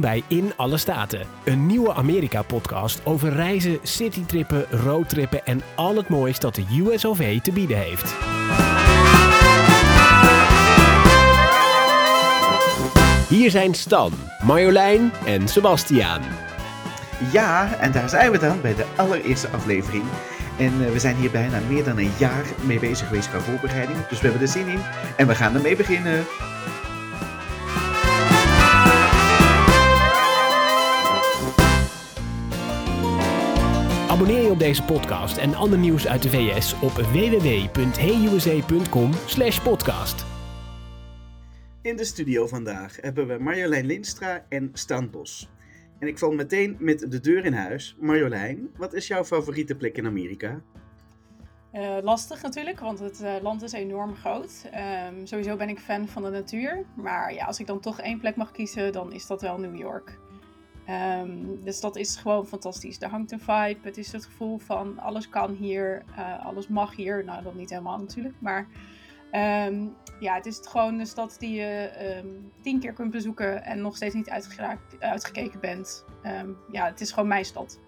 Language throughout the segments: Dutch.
Bij In Alle Staten, een nieuwe Amerika-podcast over reizen, citytrippen, roadtrippen en al het moois dat de USOV te bieden heeft. Hier zijn Stan, Marjolein en Sebastiaan. Ja, en daar zijn we dan bij de allereerste aflevering. En eh, we zijn hier bijna meer dan een jaar mee bezig geweest qua voorbereiding. Dus we hebben er zin in en we gaan ermee beginnen. Abonneer je op deze podcast en ander nieuws uit de VS op www.heyusa.com podcast. In de studio vandaag hebben we Marjolein Linstra en Stan Bos. En ik val meteen met de deur in huis. Marjolein, wat is jouw favoriete plek in Amerika? Uh, lastig natuurlijk, want het uh, land is enorm groot. Um, sowieso ben ik fan van de natuur. Maar ja, als ik dan toch één plek mag kiezen, dan is dat wel New York. Um, dus dat is gewoon fantastisch. Er hangt een vibe. Het is het gevoel van alles kan hier, uh, alles mag hier. Nou, dat niet helemaal natuurlijk. Maar um, ja, het is gewoon een stad die je um, tien keer kunt bezoeken en nog steeds niet uitgekeken bent. ja, het is gewoon mijn stad.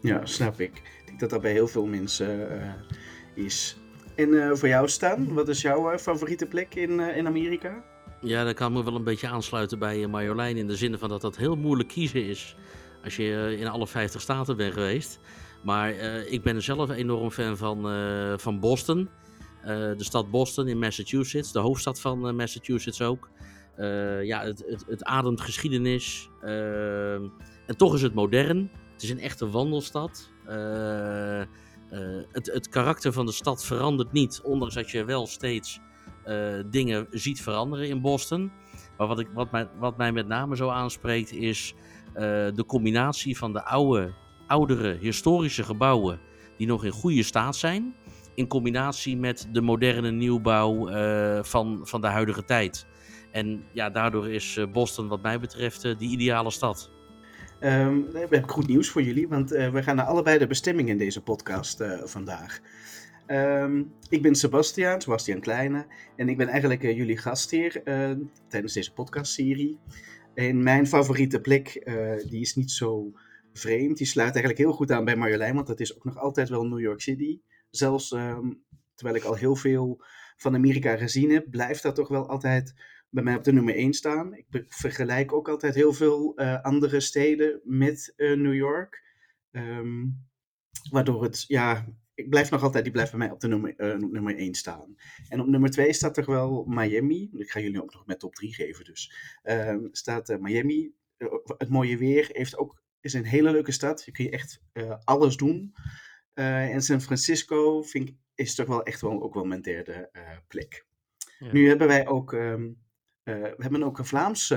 Ja, snap ik. Ik denk dat dat bij heel veel mensen uh, is. En uh, voor jou, Stan, wat is jouw favoriete plek in, in Amerika? Ja, dat kan me wel een beetje aansluiten bij Marjolein in de zin van dat dat heel moeilijk kiezen is als je in alle 50 staten bent geweest. Maar uh, ik ben zelf enorm fan van, van Boston. De stad Boston in Massachusetts, de hoofdstad van Massachusetts ook. ja, het, het, het, ademt geschiedenis. en toch is het modern. Het is een echte wandelstad. het, het karakter van de stad verandert niet, ondanks dat je wel steeds dingen ziet veranderen in Boston. Maar wat, ik, wat, mij, wat mij met name zo aanspreekt is uh, de combinatie van de oude, oudere historische gebouwen die nog in goede staat zijn. In combinatie met de moderne nieuwbouw uh, van, van de huidige tijd. En ja, daardoor is Boston wat mij betreft de ideale stad. Um, we hebben goed nieuws voor jullie, want we gaan naar allebei de bestemmingen in deze podcast vandaag. Um, ik ben Sebastiaan, Sebastiaan Kleine. En ik ben eigenlijk uh, jullie gastheer uh, tijdens deze podcastserie. En mijn favoriete plek, uh, die is niet zo vreemd. Die sluit eigenlijk heel goed aan bij Marjolein, want dat is ook nog altijd wel New York City. Zelfs um, terwijl ik al heel veel van Amerika gezien heb, blijft dat toch wel altijd bij mij op de nummer 1 staan. Ik vergelijk ook altijd heel veel andere steden met New York. Um, waardoor het, ja, ik blijf nog altijd, die blijft bij mij op de nummer, uh, nummer 1 staan. En op nummer 2 staat er wel Miami. Ik ga jullie ook nog met top 3 geven dus. Uh, staat uh, Miami. Eh, het mooie weer heeft ook, is een hele leuke stad. Je kun je echt alles doen. en San Francisco vind ik, is toch wel echt wel, ook wel mijn derde plek. Ja. Nu hebben wij ook, um, we hebben ook een Vlaams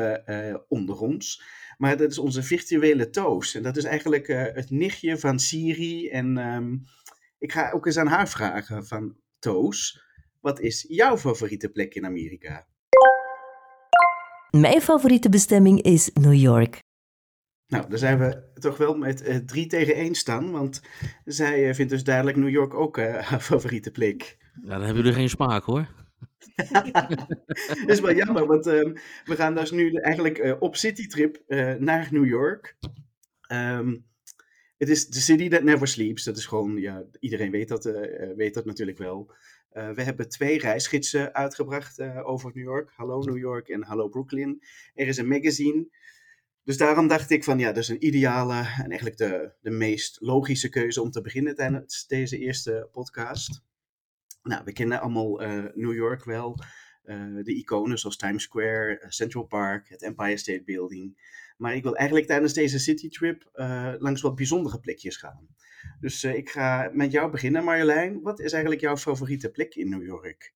onder ons. Maar dat is onze virtuele Toos. En dat is eigenlijk het nichtje van Siri en... Um, ik ga ook eens aan haar vragen van Toos, wat is jouw favoriete plek in Amerika? Mijn favoriete bestemming is New York. Nou, daar zijn we toch wel met uh, drie tegen één staan, want zij uh, vindt dus duidelijk New York ook uh, haar favoriete plek. Ja, dan hebben jullie geen smaak hoor. dat is wel jammer, want um, we gaan dus nu eigenlijk op citytrip naar New York. Um, het is The City That Never Sleeps. Dat is gewoon, ja, iedereen weet dat, uh, weet dat natuurlijk wel. Uh, we hebben twee reisgidsen uitgebracht over New York. Hallo New York en Hallo Brooklyn. Er is een magazine. Dus daarom dacht ik van ja, dat is een ideale en eigenlijk de, de meest logische keuze om te beginnen tijdens deze eerste podcast. Nou, we kennen allemaal New York wel. De iconen zoals Times Square, Central Park, het Empire State Building. Maar ik wil eigenlijk tijdens deze citytrip uh, langs wat bijzondere plekjes gaan. Dus ik ga met jou beginnen, Marjolein. Wat is eigenlijk jouw favoriete plek in New York?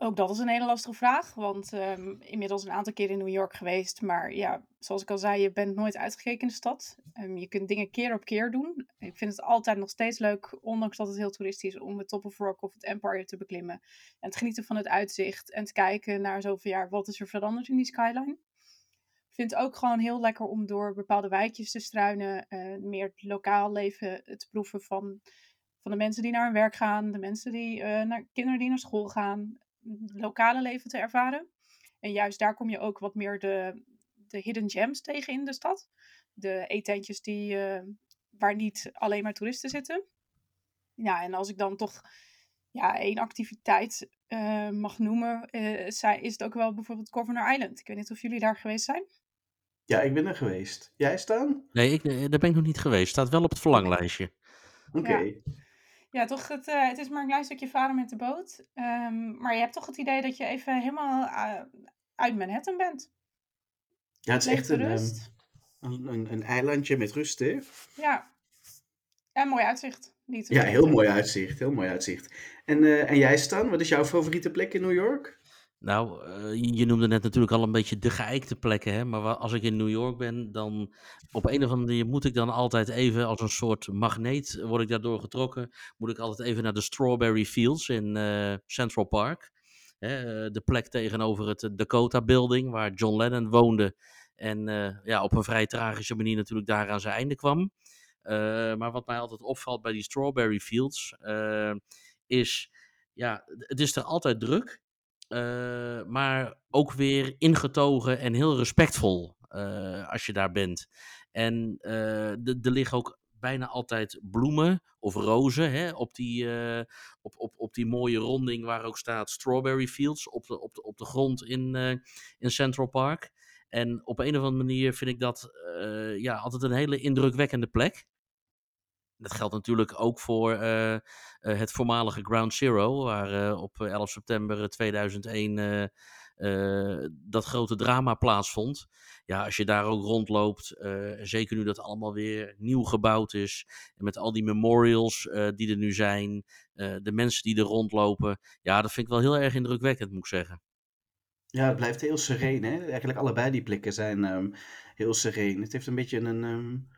Ook dat is een hele lastige vraag, want um, inmiddels een aantal keer in New York geweest. Maar ja, zoals ik al zei, je bent nooit uitgekeken in de stad. Um, je kunt dingen keer op keer doen. Ik vind het altijd nog steeds leuk, ondanks dat het heel toeristisch is, om het Top of Rock of het Empire te beklimmen. En te genieten van het uitzicht en te kijken naar zoveel jaar, wat is er veranderd in die skyline vind het ook gewoon heel lekker om door bepaalde wijkjes te struinen. Uh, meer lokaal leven te proeven van, van de mensen die naar hun werk gaan. De mensen die, uh, naar kinderen die naar school gaan. Lokale leven te ervaren. En juist daar kom je ook wat meer de, de hidden gems tegen in de stad. De eetentjes die, eh, waar niet alleen maar toeristen zitten. Ja, en als ik dan toch ja, één activiteit eh, mag noemen, eh, zij- is het ook wel bijvoorbeeld Governor Island. Ik weet niet of jullie daar geweest zijn. Ja, ik ben er geweest. Jij staan? Nee, ik, daar ben ik nog niet geweest. Staat wel op het verlanglijstje. Oké. Ja. Ja, toch, het, eh, het is maar een klein stukje varen met de boot. Ehm, maar je hebt toch het idee dat je even helemaal eh, uit Manhattan bent. Ja, het is echt een, ehm, een, een, een eilandje met rust, hè? Ja. En mooi uitzicht. Niet Ja, heel mooi uitzicht. Heel mooi uitzicht. En, eh, en jij Stan, wat is jouw favoriete plek in New York? Nou, eh, je noemde net natuurlijk al een beetje de geëikte plekken, hè? maar als ik in New York ben, dan op een of andere manier moet ik dan altijd even als een soort magneet, word ik daardoor getrokken, moet ik altijd even naar de Strawberry Fields in eh, Central Park. Hè, eh, de plek tegenover het eh, Dakota Building, waar John Lennon woonde en eh, ja, op een vrij tragische manier natuurlijk daar aan zijn einde kwam. Eh, maar wat mij altijd opvalt bij die Strawberry Fields, eh, is, ja, het is er altijd druk. Eh, maar ook weer ingetogen en heel respectvol eh, als je daar bent. En eh, er liggen ook bijna altijd bloemen of rozen hè, op, die, op, op, op die mooie ronding waar ook staat Strawberry Fields op de, op de, op de grond in, in Central Park. En op een of andere manier vind ik dat ja, altijd een hele indrukwekkende plek. Dat geldt natuurlijk ook voor eh, eh, het voormalige Ground Zero, waar eh, op eh, 11 september eh, 2001 eh, eh, dat grote drama plaatsvond. Ja, als je daar ook rondloopt, zeker nu dat allemaal weer nieuw gebouwd is, en met al die memorials die er nu zijn, de mensen die er rondlopen, ja, dat vind ik wel heel erg indrukwekkend, moet ik zeggen. Ja, het blijft heel sereen, hè? Eigenlijk allebei die plekken zijn ehm, heel sereen. Het heeft een beetje een, ehm, eh,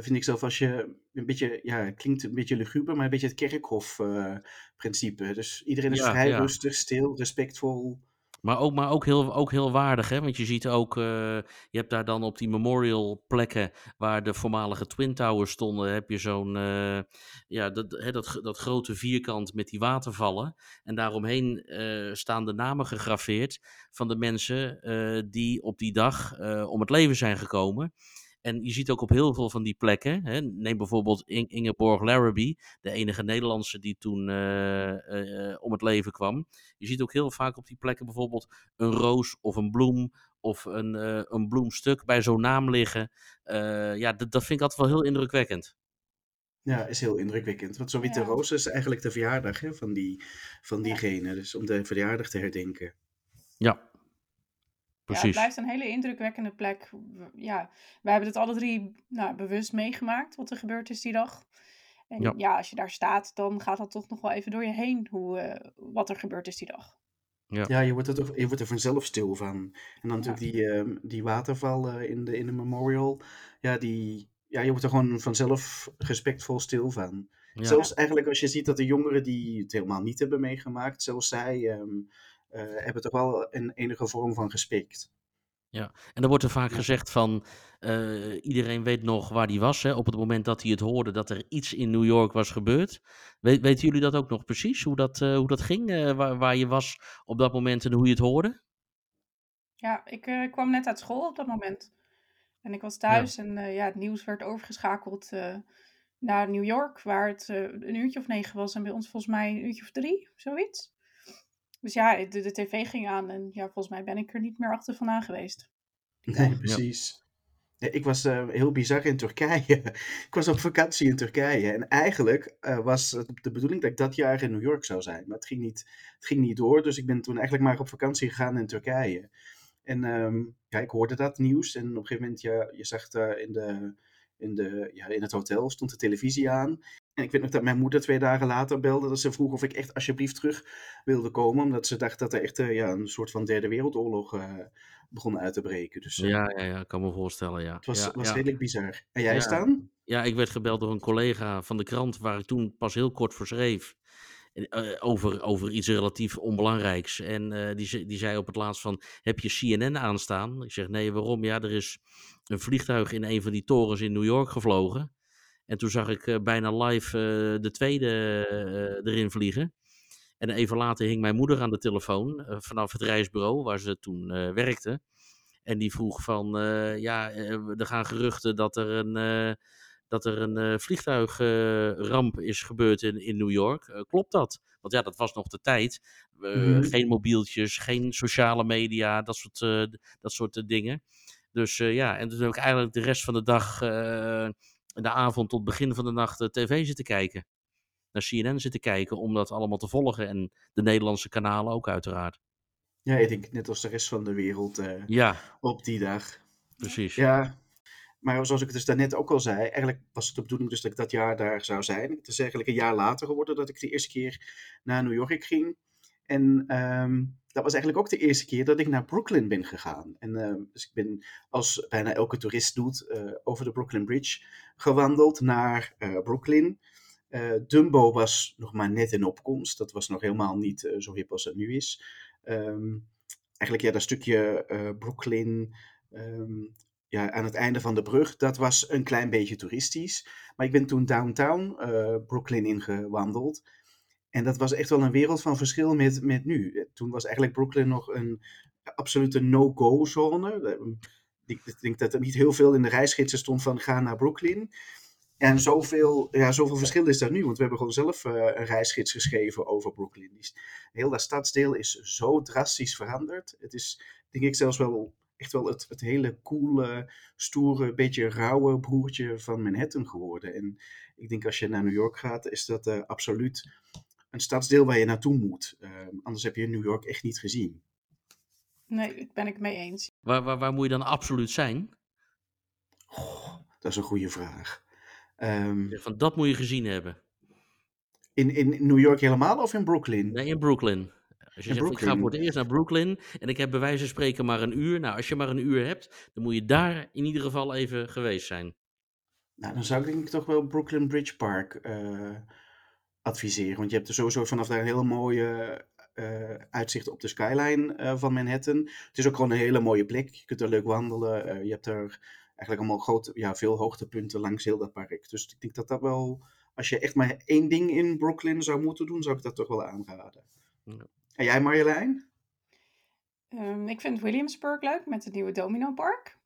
vind ik zelf, als je een beetje, ja, het klinkt een beetje luguber, maar een beetje het kerkhof-principe. dus iedereen is Ja, vrij ja. rustig, stil, respectvol. Maar ook, maar ook, heel, ook heel waardig, hè? Want je ziet ook, eh, je hebt daar dan op die memorial plekken waar de voormalige Twin Towers stonden, heb je zo'n, eh, ja, dat, hè, dat, dat grote vierkant met die watervallen. En daaromheen eh, staan de namen gegraveerd van de mensen eh, die op die dag eh, om het leven zijn gekomen. En je ziet ook op heel veel van die plekken, hè, neem bijvoorbeeld In- Ingeborg Larrabee, de enige Nederlandse die toen eh, eh, eh, om het leven kwam. Je ziet ook heel vaak op die plekken bijvoorbeeld een roos of een bloem of een, eh, een bloemstuk bij zo'n naam liggen. Eh, ja, dat, dat vind ik altijd wel heel indrukwekkend. Ja, is heel indrukwekkend. Want zo'n witte Ja. roos is eigenlijk de verjaardag hè, van, die, van diegene. Dus om de verjaardag te herdenken. Ja, Ja, het blijft een hele indrukwekkende plek. Ja, we hebben het alle drie nou, bewust meegemaakt wat er gebeurd is die dag. En Ja. ja. als je daar staat, dan gaat dat toch nog wel even door je heen hoe, eh, wat er gebeurd is die dag. Ja, je wordt er, toch, je wordt er vanzelf stil van. En dan natuurlijk die, ehm, die waterval eh, in, de, in de memorial. Ja, die, ja, je wordt er gewoon vanzelf respectvol stil van. Ja. Zelfs eigenlijk als je ziet dat de jongeren die het helemaal niet hebben meegemaakt, zelfs zij ehm, eh, hebben toch wel een enige vorm van respect. Ja, en er wordt er vaak Ja. gezegd van eh, iedereen weet nog waar die was hè, op het moment dat hij het hoorde dat er iets in New York was gebeurd. Weet, weten jullie dat ook nog precies, hoe dat, eh, hoe dat ging, eh, waar, waar je was op dat moment en hoe je het hoorde? Ja, ik eh, kwam net uit school op dat moment. En ik was thuis en eh, ja, het nieuws werd overgeschakeld eh, naar New York, waar het eh, een uurtje of negen was. En bij ons volgens mij een uurtje of drie, zoiets. Dus ja, de, de tv ging aan en ja, volgens mij ben ik er niet meer achter vandaan geweest. Nee, precies. Ja, ik was eh, heel bizar in Turkije. ik was op vakantie in Turkije. En eigenlijk eh, was het de bedoeling dat ik dat jaar in New York zou zijn. Maar het ging niet, het ging niet door. Dus ik ben toen eigenlijk maar op vakantie gegaan in Turkije. En ehm, ja, ik hoorde dat nieuws. En op een gegeven moment, ja, je zag in, de, in, de, ja, in het hotel stond de televisie aan. En ik weet nog dat mijn moeder twee dagen later belde. Dat ze vroeg of ik echt alsjeblieft terug wilde komen. Omdat ze dacht dat er echt eh, ja, een soort van derde wereldoorlog eh, begon uit te breken. Dus eh, Ja, ja, ja, ik kan me voorstellen, ja. het was, ja, was ja. redelijk bizar. En jij staan? Ja, ik werd gebeld door een collega van de krant waar ik toen pas heel kort voor schreef. Over, over iets relatief onbelangrijks. En eh, die, die zei op het laatst van, heb je CNN aanstaan? Ik zeg, nee, waarom? Ja, er is een vliegtuig in een van die torens in New York gevlogen. En toen zag ik eh, bijna live eh, de tweede eh, erin vliegen. En even later hing mijn moeder aan de telefoon vanaf het reisbureau waar ze toen werkte. En die vroeg van, ja, er gaan geruchten dat er een, dat er een vliegtuigramp is gebeurd in, in New York. Klopt dat? Want ja, dat was nog de tijd. Mhm. Geen mobieltjes, geen sociale media, dat soort, dat soort dingen. Dus ja, en toen heb ik eigenlijk de rest van de dag, de avond tot begin van de nacht, eh, tv zitten kijken. Naar CNN zitten kijken om dat allemaal te volgen. En de Nederlandse kanalen ook uiteraard. Ja, ik denk net als de rest van de wereld eh, Ja, op die dag. precies. Ja, maar zoals ik dus daarnet ook al zei, eigenlijk was het de bedoeling dus dat ik dat jaar daar zou zijn. Het is eigenlijk een jaar later geworden dat ik de eerste keer naar New York ging. En ehm, dat was eigenlijk ook de eerste keer dat ik naar Brooklyn ben gegaan. En ehm, dus ik ben, als bijna elke toerist doet, eh, over de Brooklyn Bridge gewandeld naar eh, Brooklyn. Eh, Dumbo was nog maar net in opkomst. Dat was nog helemaal niet zo hip als het nu is. Ehm, eigenlijk ja, dat stukje Brooklyn ehm, ja, aan het einde van de brug, dat was een klein beetje toeristisch. Maar ik ben toen downtown Brooklyn ingewandeld. En dat was echt wel een wereld van verschil met, met nu. Eh, Toen was eigenlijk Brooklyn nog een absolute no-go zone. Eh, Ik denk dat er niet heel veel in de reisgidsen stond van ga naar Brooklyn. En zoveel, ja, zoveel verschil is daar nu, want we hebben gewoon zelf eh, een reisgids geschreven over Brooklyn. Die heel dat stadsdeel is zo drastisch veranderd. Het is, denk ik, zelfs wel echt wel het, het hele coole, stoere, beetje rauwe broertje van Manhattan geworden. En ik denk als je naar New York gaat, is dat eh, absoluut een stadsdeel waar je naartoe moet. Eh, anders heb je New York echt niet gezien. Nee, ik ben ik mee eens. Waar, waar, waar moet je dan absoluut zijn? Goh, dat is een goede vraag. Ehm, Van, dat moet je gezien hebben. in, in New York helemaal of in Brooklyn? Nee, in Brooklyn. Als je In zegt, ik ga voor het eerst naar Brooklyn en ik heb bij wijze van spreken maar een uur. Nou, als je maar een uur hebt, dan moet je daar in ieder geval even geweest zijn. Nou, dan zou ik denk ik toch wel Brooklyn Bridge Park eh, adviseren. Want je hebt er sowieso vanaf daar een hele mooie eh, uitzicht op de skyline eh, van Manhattan. Het is ook gewoon een hele mooie plek. Je kunt er leuk wandelen. Eh, je hebt er eigenlijk allemaal grote, ja, veel hoogtepunten langs heel dat park. Dus ik denk dat dat wel, als je echt maar één ding in Brooklyn zou moeten doen, zou ik dat toch wel aanraden. Ja. En jij Marjolein? Ehm, ik vind Williamsburg leuk met het nieuwe Domino Park.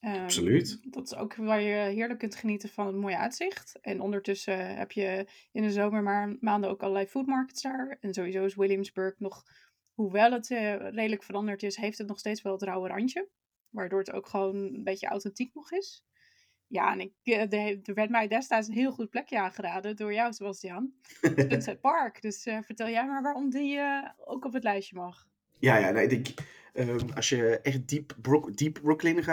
Ehm, Absoluut. Dat is ook waar je heerlijk kunt genieten van het mooie uitzicht. En ondertussen heb je in de zomer maar maanden ook allerlei food markets daar. En sowieso is Williamsburg nog, hoewel het eh, redelijk veranderd is, heeft het nog steeds wel het rauwe randje. Waardoor het ook gewoon een beetje authentiek nog is. Ja, en ik, eh, de- er werd mij destijds een heel goed plekje aangeraden door jou, Sebastian. Sunset Park. Dus eh, vertel jij maar waarom die ook op het lijstje mag. Ja, ja, nee, ik ehm, als je echt diep, Brook, Brooklyn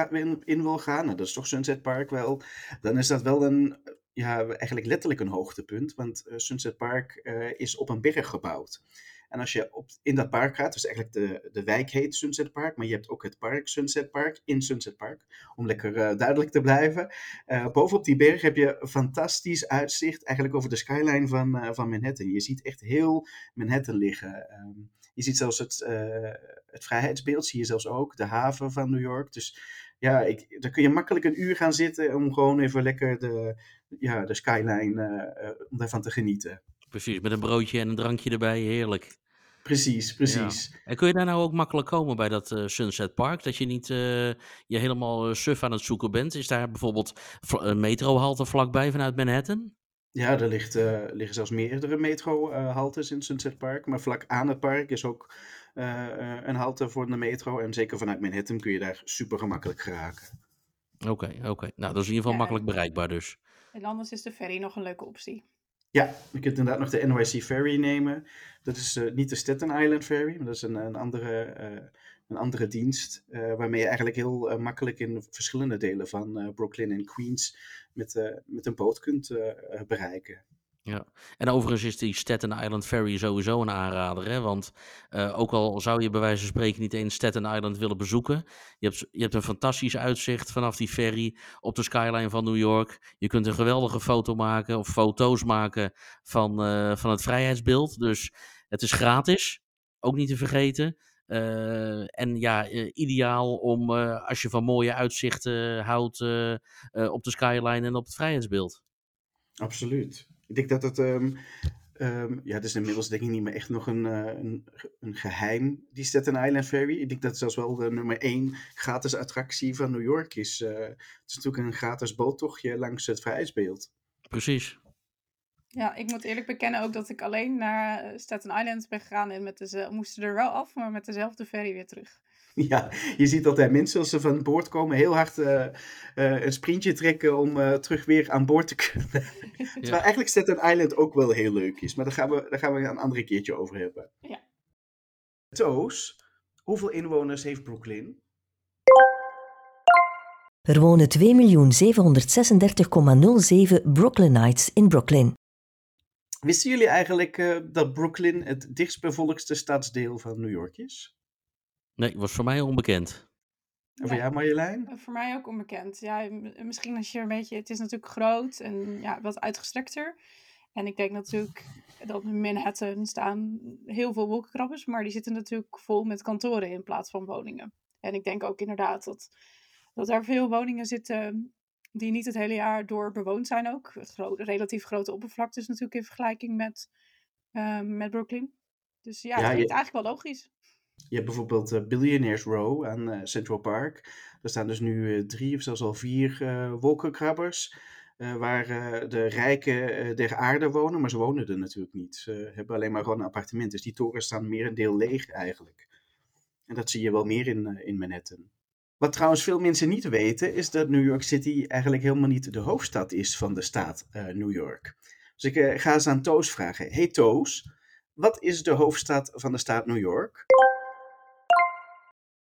in, wil gaan, nou, dat is toch Sunset Park wel, dan is dat wel een, ja, eigenlijk letterlijk een hoogtepunt, want eh, Sunset Park eh, is op een berg gebouwd. En als je op, in dat park gaat, dus eigenlijk de, de wijk heet Sunset Park, maar je hebt ook het park Sunset Park in Sunset Park, om lekker eh, duidelijk te blijven. Eh, bovenop die berg heb je fantastisch uitzicht eigenlijk over de skyline van, van Manhattan. Je ziet echt heel Manhattan liggen. Ehm, je ziet zelfs het, eh, het vrijheidsbeeld, zie je zelfs ook, de haven van New York. Dus ja, ik, daar kun je makkelijk een uur gaan zitten om gewoon even lekker de, ja, de skyline, om daarvan te genieten. Precies, met een broodje en een drankje erbij, heerlijk. Precies, precies. En kun je daar nou ook makkelijk komen bij dat Sunset Park? Dat je niet je helemaal suf aan het zoeken bent? Is daar bijvoorbeeld een metrohalte vlakbij vanuit Manhattan? Ja, er ligt, eh, liggen zelfs meerdere metro-haltes in Sunset Park. Maar vlak aan het park is ook eh, eh, een halte voor de metro. En zeker vanuit Manhattan kun je daar super gemakkelijk geraken. Oké, oké. Nou, dat is in ieder geval Ja, makkelijk bereikbaar dus. En anders is de ferry nog een leuke optie. Ja, je kunt inderdaad nog de NYC Ferry nemen. Dat is eh, niet de Staten Island Ferry, maar dat is een, een, andere, eh, een andere dienst. eh, waarmee je eigenlijk heel eh, makkelijk in verschillende delen van eh, Brooklyn en Queens met, met een boot kunt bereiken. En overigens is die Staten Island Ferry sowieso een aanrader. Hè? Want ook al zou je bij wijze van spreken niet eens Staten Island willen bezoeken. Je hebt, je hebt een fantastisch uitzicht vanaf die ferry op de skyline van New York. Je kunt een geweldige foto maken of foto's maken van, van het vrijheidsbeeld. Dus het is gratis, ook niet te vergeten. Eh, en ja, eh, ideaal om eh, als je van mooie uitzichten houdt op de skyline en op het vrijheidsbeeld. Absoluut. Ik denk dat het, ehm, Ehm, ja, het is inmiddels denk ik niet meer echt nog een, uh, een, een, geheim, die Staten Island Ferry. Ik denk dat het zelfs wel de nummer één gratis attractie van New York is. Uh, het is natuurlijk een gratis boottochtje langs het Vrijheidsbeeld. Precies. Ja, ik moet eerlijk bekennen ook dat ik alleen naar eh, Staten Island ben gegaan en met de, moesten er wel af, maar met dezelfde ferry weer terug. Ja, je ziet altijd mensen als ze van boord komen heel hard uh, uh, een sprintje trekken om uh, terug weer aan boord te kunnen. Ja. Terwijl eigenlijk Staten Island ook wel heel leuk is, maar daar gaan we, daar gaan we een andere keertje over hebben. Ja. Toos, hoeveel inwoners heeft Brooklyn? Er wonen 2.736,07 Brooklynites in Brooklyn. Wisten jullie eigenlijk uh, dat Brooklyn het dichtstbevolkste stadsdeel van New York is? Nee, was voor mij onbekend. En voor jou Marjolein? Voor mij ook onbekend. Ja, misschien als je een beetje... Het is natuurlijk groot en ja, wat uitgestrekter. En ik denk natuurlijk dat in Manhattan staan heel veel wolkenkrabbers, maar die zitten natuurlijk vol met kantoren in plaats van woningen. En ik denk ook inderdaad dat, dat er veel woningen zitten die niet het hele jaar door bewoond zijn ook. Gro relatief grote oppervlaktes natuurlijk in vergelijking met, uh, met Brooklyn. Dus ja, ja het klinkt je... eigenlijk wel logisch. Je hebt bijvoorbeeld uh, Billionaires Row aan uh, Central Park. Daar staan dus nu uh, drie of zelfs al vier wolkenkrabbers. waar de rijken der aarde wonen, maar ze wonen er natuurlijk niet. Ze hebben alleen maar gewoon een appartement. Dus die torens staan meer een deel leeg eigenlijk. En dat zie je wel meer in, in Manhattan. Wat trouwens veel mensen niet weten, is dat New York City eigenlijk helemaal niet de hoofdstad is van de staat New York. Dus ik ga eens aan Toos vragen. Hey Toos, wat is de hoofdstad van de staat New York?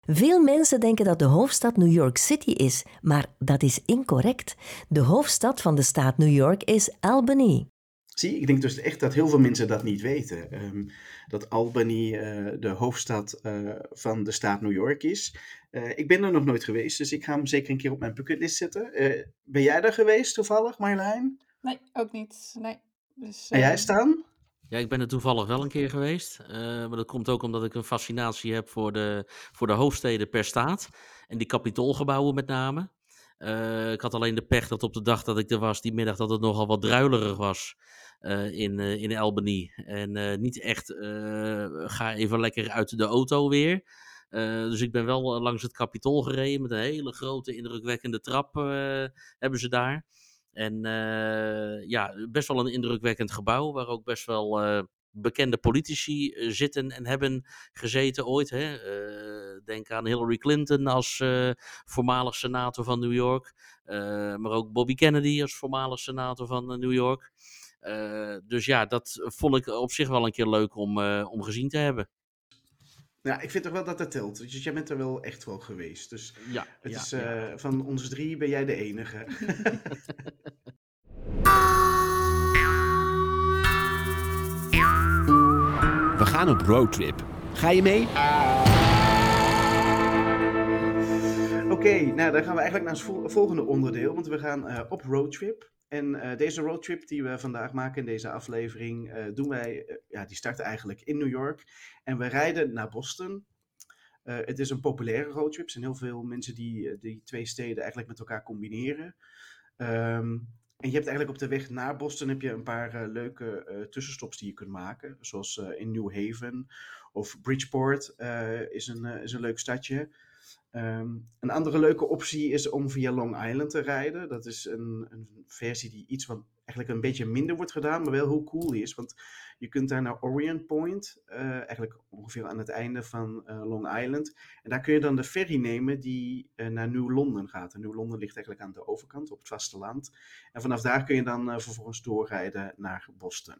Veel mensen denken dat de hoofdstad New York City is, maar dat is incorrect. De hoofdstad van de staat New York is Albany. Zie, ik denk dus echt dat heel veel mensen dat niet weten. Um, dat Albany uh, de hoofdstad uh, van de staat New York is. Uh, ik ben er nog nooit geweest, dus ik ga hem zeker een keer op mijn bucketlist zetten. ben jij daar geweest toevallig, Marjolein? Nee, ook niet. Nee. Dus, en jij staan? Ja, ik ben er toevallig wel een keer geweest. Uh, maar dat komt ook omdat ik een fascinatie heb voor de, voor de hoofdsteden per staat. En die kapitoolgebouwen met name. Uh, ik had alleen de pech dat op de dag dat ik er was, die middag, dat het nogal wat druilerig was uh, in, in Albany. En niet echt, ga even lekker uit de auto weer. dus ik ben wel langs het kapitool gereden met een hele grote, indrukwekkende trap hebben ze daar. En uh, ja, best wel een indrukwekkend gebouw, waar ook best wel uh, bekende politici uh, zitten en hebben gezeten ooit. Hè? denk aan Hillary Clinton als voormalig senator van New York, maar ook Bobby Kennedy als voormalig senator van New York. dus ja, dat vond ik op zich wel een keer leuk om, om gezien te hebben. Ja, ik vind toch wel dat dat telt. Dus jij bent er wel echt wel geweest. Dus ja, het ja, is, uh, ja. van ons drie ben jij de enige. gaan op roadtrip. Ga je mee? Oké, nou dan gaan we eigenlijk naar het volgende onderdeel. Want we gaan uh, op roadtrip. En uh, deze roadtrip die we vandaag maken in deze aflevering, uh, doen wij, ja, die start eigenlijk in New York. En we rijden naar Boston. het is een populaire roadtrip. Er zijn heel veel mensen die die twee steden eigenlijk met elkaar combineren. Um, en je hebt eigenlijk op de weg naar Boston heb je een paar leuke tussenstops die je kunt maken. Zoals in New Haven of Bridgeport is, een, is een leuk stadje. Um, een andere leuke optie is om via Long Island te rijden. Dat is een, een, versie die iets wat eigenlijk een beetje minder wordt gedaan, maar wel heel cool is. Want je kunt daar naar Orient Point, uh, eigenlijk ongeveer aan het einde van uh, Long Island. En daar kun je dan de ferry nemen die uh, naar New London gaat. En New London ligt eigenlijk aan de overkant, op het vasteland. En vanaf daar kun je dan vervolgens doorrijden naar Boston.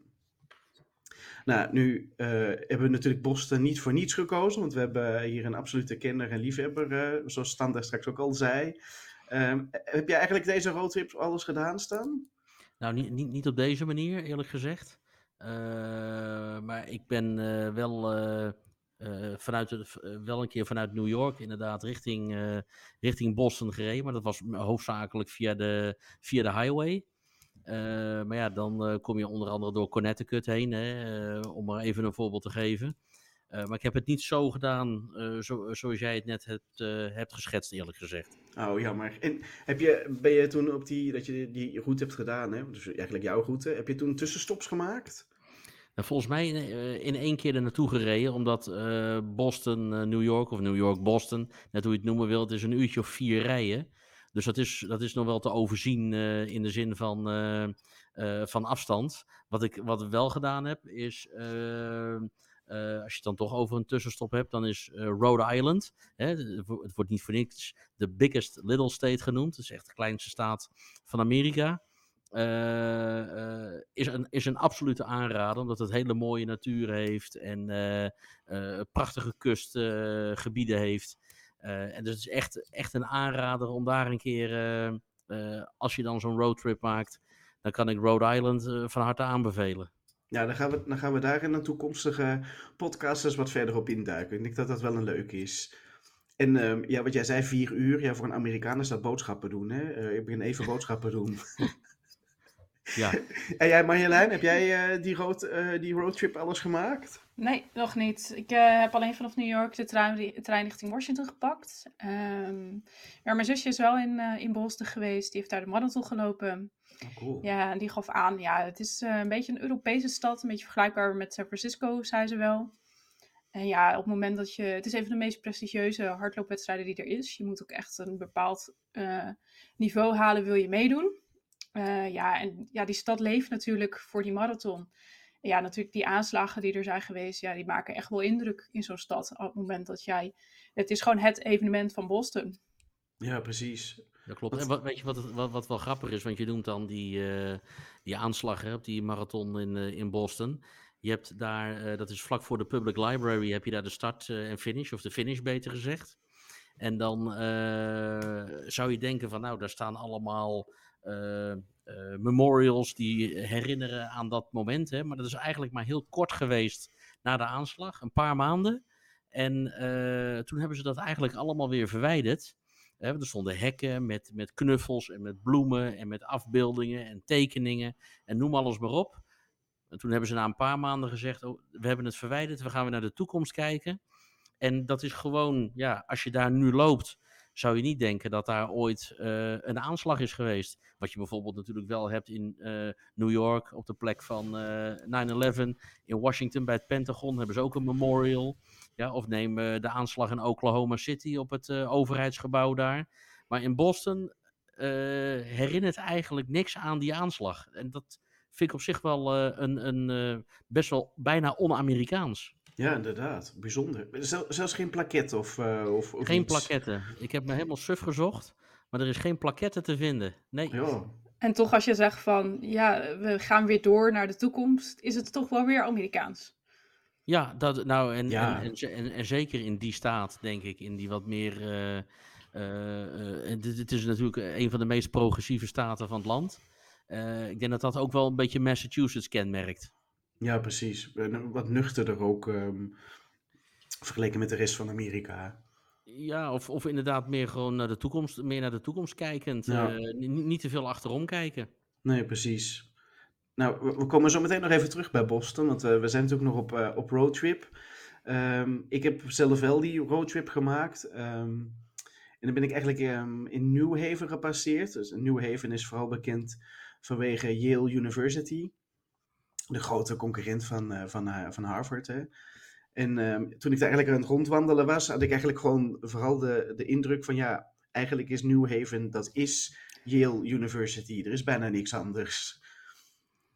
Nou, nu uh, hebben we natuurlijk Boston niet voor niets gekozen, want we hebben hier een absolute kenner en liefhebber, uh, zoals Stan daar straks ook al zei. Um, heb jij eigenlijk deze roadtrip alles gedaan, Stan? Nou, niet, niet, niet op deze manier, eerlijk gezegd. Uh, maar ik ben wel, vanuit wel een keer vanuit New York inderdaad richting, richting Boston gereden. Maar dat was hoofdzakelijk via de, via de highway. Uh, maar ja, dan uh, kom je onder andere door Connecticut heen, hè, uh, om maar even een voorbeeld te geven. maar ik heb het niet zo gedaan zo, zoals jij het net hebt, hebt geschetst, eerlijk gezegd. Oh, jammer. En heb je, ben je toen op die, dat je die route hebt gedaan, hè? dus eigenlijk jouw route, heb je toen tussenstops gemaakt? Nou, volgens mij in, eh, in één keer er naartoe gereden, omdat eh, Boston, eh, New York of New York, Boston, net hoe je het noemen wilt, is een uurtje of vier rijden. Dus dat is, dat is nog wel te overzien eh, in de zin van, eh, eh, van afstand. Wat ik wat wel gedaan heb, is eh, eh, als je het dan toch over een tussenstop hebt, dan is Rhode Island. Hè, het wo- het wordt niet voor niks de biggest little state genoemd. Het is echt de kleinste staat van Amerika. Is, een, is een absolute aanrader, omdat het hele mooie natuur heeft en prachtige kustgebieden heeft. Eh, en dus het is echt, echt een aanrader om daar een keer, eh, eh, als je dan zo'n roadtrip maakt, dan kan ik Rhode Island van harte aanbevelen. Ja, dan gaan, we, dan gaan we daar in een toekomstige podcast eens wat verder op induiken. Ik denk dat dat wel een leuk is. En ehm, ja, wat jij zei, vier uur. Ja, voor een Amerikaan is dat boodschappen doen. Hè? Ik begin even boodschappen doen. Ja, en jij Marjolein, heb jij die, road, die roadtrip alles gemaakt? Nee, nog niet. Ik eh, heb alleen vanaf New York de trein, trein richting Washington gepakt. Ehm, maar mijn zusje is wel in, eh, in Boston geweest. Die heeft daar de marathon gelopen. Oh, cool. Ja, en die gaf aan, ja, het is eh, een beetje een Europese stad. Een beetje vergelijkbaar met San Francisco, zei ze wel. En ja, op het moment dat je... Het is een van de meest prestigieuze hardloopwedstrijden die er is. Je moet ook echt een bepaald niveau halen, wil je meedoen. Ja, en ja, die stad leeft natuurlijk voor die marathon. Ja, natuurlijk die aanslagen die er zijn geweest, ja, die maken echt wel indruk in zo'n stad. Op het moment dat jij... Het is gewoon het evenement van Boston. Ja, precies. dat klopt. En wat, weet je wat, het- wat, wat wel grappig is, want je noemt dan die, eh, die aanslag hè, op die marathon in, eh, in Boston. Je hebt daar, eh, dat is vlak voor de Public Library, heb je daar de start en finish, of de finish beter gezegd. En dan eh, zou je denken van, nou, daar staan allemaal eh, memorials die herinneren aan dat moment. Hè? Maar dat is eigenlijk maar heel kort geweest na de aanslag, een paar maanden. En eh, toen hebben ze dat eigenlijk allemaal weer verwijderd. Hè, er stonden hekken met, met knuffels en met bloemen en met afbeeldingen en tekeningen en noem alles maar op. En toen hebben ze na een paar maanden gezegd, oh, we hebben het verwijderd, we gaan weer naar de toekomst kijken. En dat is gewoon, ja, als je daar nu loopt, zou je niet denken dat daar ooit eh, een aanslag is geweest. Wat je bijvoorbeeld natuurlijk wel hebt in eh, New York op de plek van eh 9-11. In Washington bij het Pentagon hebben ze ook een memorial. Ja, of neem eh, de aanslag in Oklahoma City op het eh, overheidsgebouw daar. Maar in Boston eh, herinnert eigenlijk niks aan die aanslag. En dat vind ik op zich wel eh, een, een eh, best wel bijna on-Amerikaans. Ja, inderdaad. Bijzonder. Zel- zelfs geen plaket of, eh, of, of Geen iets. plaketten. Ik heb me helemaal suf gezocht, maar er is geen plaketten te vinden. Nee. Ja, En toch als je zegt van, ja, we gaan weer door naar de toekomst, is het toch wel weer Amerikaans. Ja, dat, nou, en, Ja. En, en, ze- en, en zeker in die staat, denk ik, in die wat meer. eh, eh, eh, en dit, dit is natuurlijk een van de meest progressieve staten van het land. Eh, ik denk dat dat ook wel een beetje Massachusetts kenmerkt. Ja, precies. En Wat nuchterder ook, ehm, vergeleken met de rest van Amerika. Ja, of, of inderdaad meer gewoon naar de toekomst, meer naar de toekomst kijkend. Ja. eh, ni- niet te veel achterom kijken. Nee, precies. Nou, we, komen zo meteen nog even terug bij Boston, want eh, we zijn natuurlijk nog op, eh, op roadtrip. Ehm, ik heb zelf wel die roadtrip gemaakt. ehm, en dan ben ik eigenlijk in New Haven gepasseerd. Dus New Haven is vooral bekend vanwege Yale University. De grote concurrent van, eh, van, eh, van Harvard. Hè. En ehm, toen ik daar eigenlijk aan het rondwandelen was, had ik eigenlijk gewoon vooral de, de indruk van ja, eigenlijk is New Haven, dat is Yale University. Er is bijna niks anders.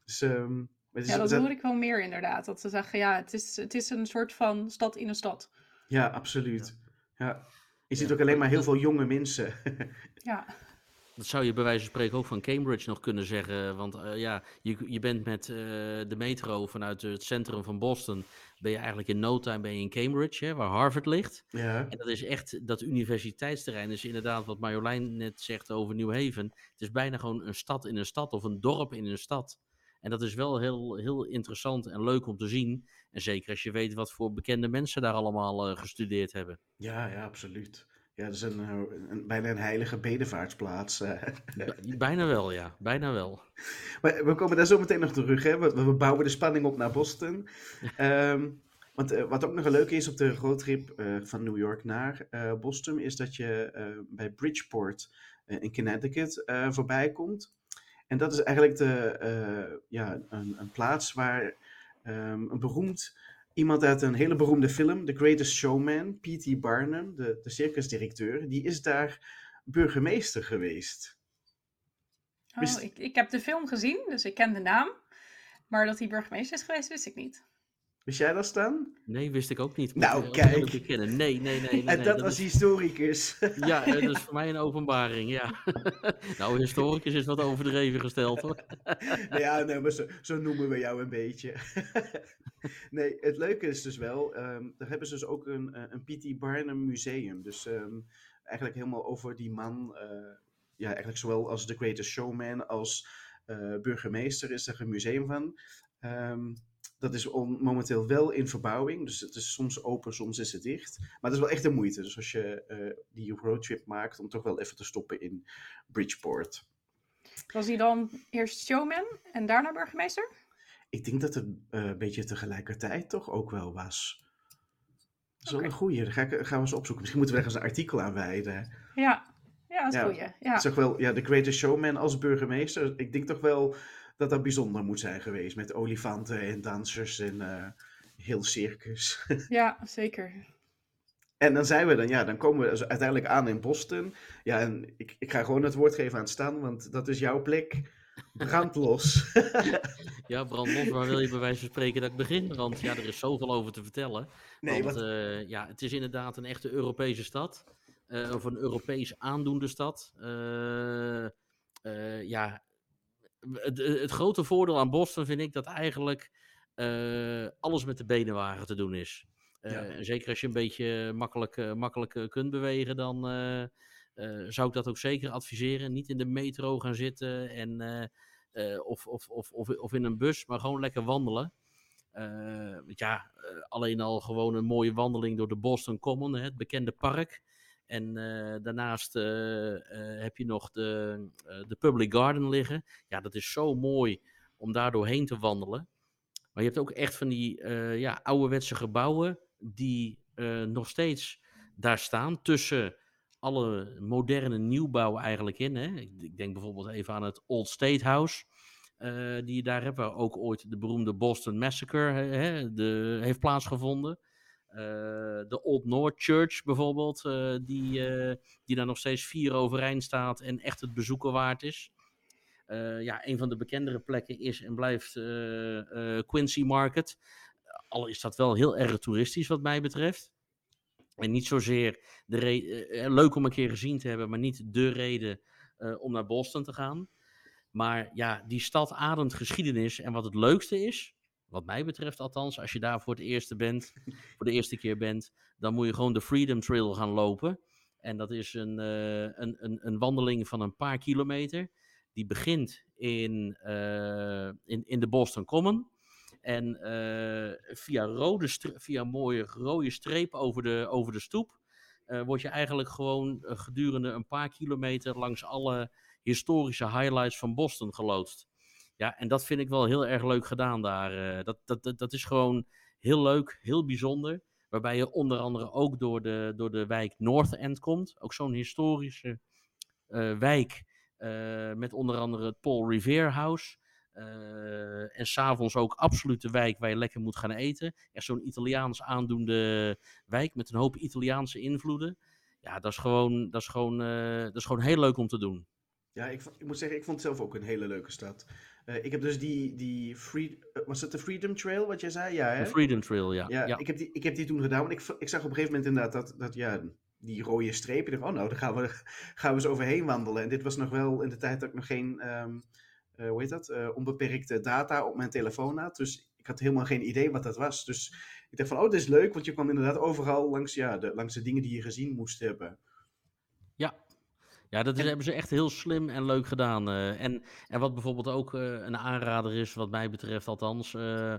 Dus, ehm, het is- Ja, dat hoor ik wel meer inderdaad. Dat ze zeggen, ja, het is, het is een soort van stad in een stad. Ja, absoluut. Ja. Je ziet Ja. ook alleen maar heel veel jonge mensen. Ja, Dat zou je bij wijze van spreken ook van Cambridge nog kunnen zeggen. Want eh, ja, je, je bent met eh, de metro vanuit het centrum van Boston. Ben je eigenlijk in no time ben je in Cambridge, hè, waar Harvard ligt. ja. En dat is echt, dat universiteitsterrein is inderdaad wat Marjolein net zegt over New Haven. Het is bijna gewoon een stad in een stad of een dorp in een stad. En dat is wel heel, heel interessant en leuk om te zien. En zeker als je weet wat voor bekende mensen daar allemaal eh, gestudeerd hebben. Ja, ja, absoluut. Ja, dat is een, eh, een, bijna een heilige bedevaartsplaats. eh. Bij- Bijna wel, ja. Bijna wel. Maar we komen daar zo meteen nog terug. Hè? We, we bouwen de spanning op naar Boston. Ehm, want eh, wat ook nog een leuke is op de roadtrip van New York naar Boston, is dat je bij Bridgeport in Connecticut voorbij komt. En dat is eigenlijk de, ja, een, een plaats waar Ehm, een beroemd iemand uit een hele beroemde film, The Greatest Showman, P.T. Barnum, de, de circusdirecteur, die is daar burgemeester geweest. Oh, ik, ik heb de film gezien, dus ik ken de naam. Maar dat hij burgemeester is geweest, wist ik niet. Wist jij dat staan? Nee, wist ik ook niet. Nou, kijk. Nee, nee, nee. nee, nee en dat, was historicus. Ja, dat is voor mij een openbaring, ja. nou, historicus is wat overdreven gesteld, hoor. nou ja, nee, maar zo, zo, noemen we jou een beetje. nee, het leuke is dus wel, um, daar hebben ze dus ook een, eh, een P.T. Barnum museum. Dus um, eigenlijk helemaal over die man, uh, ja, eigenlijk zowel als The Greatest Showman als uh, burgemeester is er een museum van. Um, dat is momenteel wel in verbouwing. Dus het is soms open, soms is het dicht. Maar het is wel echt de moeite. Dus als je uh, die roadtrip maakt, om toch wel even te stoppen in Bridgeport. Was hij dan eerst showman en daarna burgemeester? Ik denk dat het uh, een beetje tegelijkertijd toch ook wel was. Dat is wel een goeie. Daar ga ik, gaan we eens opzoeken. Misschien moeten we ergens een artikel aan wijden. Ja, ja dat is ja. goeie. Ja. Is wel, ja, de Greatest Showman als burgemeester. Ik denk toch wel dat dat bijzonder moet zijn geweest. Met olifanten en dansers en uh, heel circus. ja, zeker. En dan zijn we dan, ja, dan komen we dus uiteindelijk aan in Boston. Ja, en ik, ik ga gewoon het woord geven aan Stan, want dat is jouw plek. Brand los. ja, brand los. Waar wil je bij wijze van spreken dat ik begin? Want ja, er is zoveel over te vertellen. Nee, want wat... uh, ja, het is inderdaad een echte Europese stad. Uh, of een Europees aandoende stad. Uh, ja, het, het, grote voordeel aan Boston vind ik dat eigenlijk uh, alles met de benenwagen te doen is. Uh, ja. Zeker als je een beetje makkelijk, makkelijk kunt bewegen, dan zou ik dat ook zeker adviseren. Niet in de metro gaan zitten en, of, of, of, of, of in een bus, maar gewoon lekker wandelen. ja, alleen al gewoon een mooie wandeling door de Boston Common, hè, het bekende park. En uh, daarnaast uh, uh, heb je nog de, de Public Garden liggen. Ja, dat is zo mooi om daar doorheen te wandelen. Maar je hebt ook echt van die ja, ouderwetse gebouwen die nog steeds daar staan. Tussen alle moderne nieuwbouw eigenlijk in. Hè? Ik, ik, denk bijvoorbeeld even aan het Old State House. die je daar hebt, waar ook ooit de beroemde Boston Massacre hè, de, heeft plaatsgevonden. Uh, de Old North Church bijvoorbeeld, uh, die, uh, die daar nog steeds vier overeind staat en echt het bezoeken waard is. ja, een van de bekendere plekken is en blijft Quincy Market. Al is dat wel heel erg toeristisch wat mij betreft. En niet zozeer de leuk om een keer gezien te hebben, maar niet de reden om naar Boston te gaan. Maar ja, die stad ademt geschiedenis. En wat het leukste is, wat mij betreft althans, als je daar voor het eerste bent, voor de eerste keer bent, dan moet je gewoon de Freedom Trail gaan lopen. En dat is een, uh, een, een, wandeling van een paar kilometer. Die begint in, uh, in, in de Boston Common. En uh, via, rode via mooie rode streep over de, over de stoep. word je eigenlijk gewoon gedurende een paar kilometer langs alle historische highlights van Boston geloodst. Ja, en dat vind ik wel heel erg leuk gedaan daar. Uh, dat, dat, dat, dat is gewoon heel leuk, heel bijzonder. Waarbij je onder andere ook door de, door de wijk North End komt. Ook zo'n historische uh, wijk uh, met onder andere het Paul Revere House. en s'avonds ook absoluut de wijk waar je lekker moet gaan eten. Echt zo'n Italiaans aandoende wijk met een hoop Italiaanse invloeden. Ja, dat is gewoon, dat is gewoon, dat is gewoon heel leuk om te doen. Ja, ik, ik, moet zeggen, ik vond het zelf ook een hele leuke stad. Uh, ik heb dus die, die free, uh, was het de Freedom Trail wat jij zei? Ja, hè? De Freedom Trail, ja. Ja, ja. Ik, heb die, ik heb die toen gedaan, want ik, ik zag op een gegeven moment inderdaad dat, dat ja, die rode strepen. Ik dacht, oh nou, daar gaan we, gaan we eens overheen wandelen. En dit was nog wel in de tijd dat ik nog geen, um, uh, hoe heet dat, onbeperkte data op mijn telefoon had. Dus ik had helemaal geen idee wat dat was. Dus ik dacht van, oh, dit is leuk, want je kwam inderdaad overal langs, ja, de, langs de dingen die je gezien moest hebben. Ja, dat is, hebben ze echt heel slim en leuk gedaan. Uh, en, en wat bijvoorbeeld ook uh, een aanrader is, wat mij betreft althans, uh,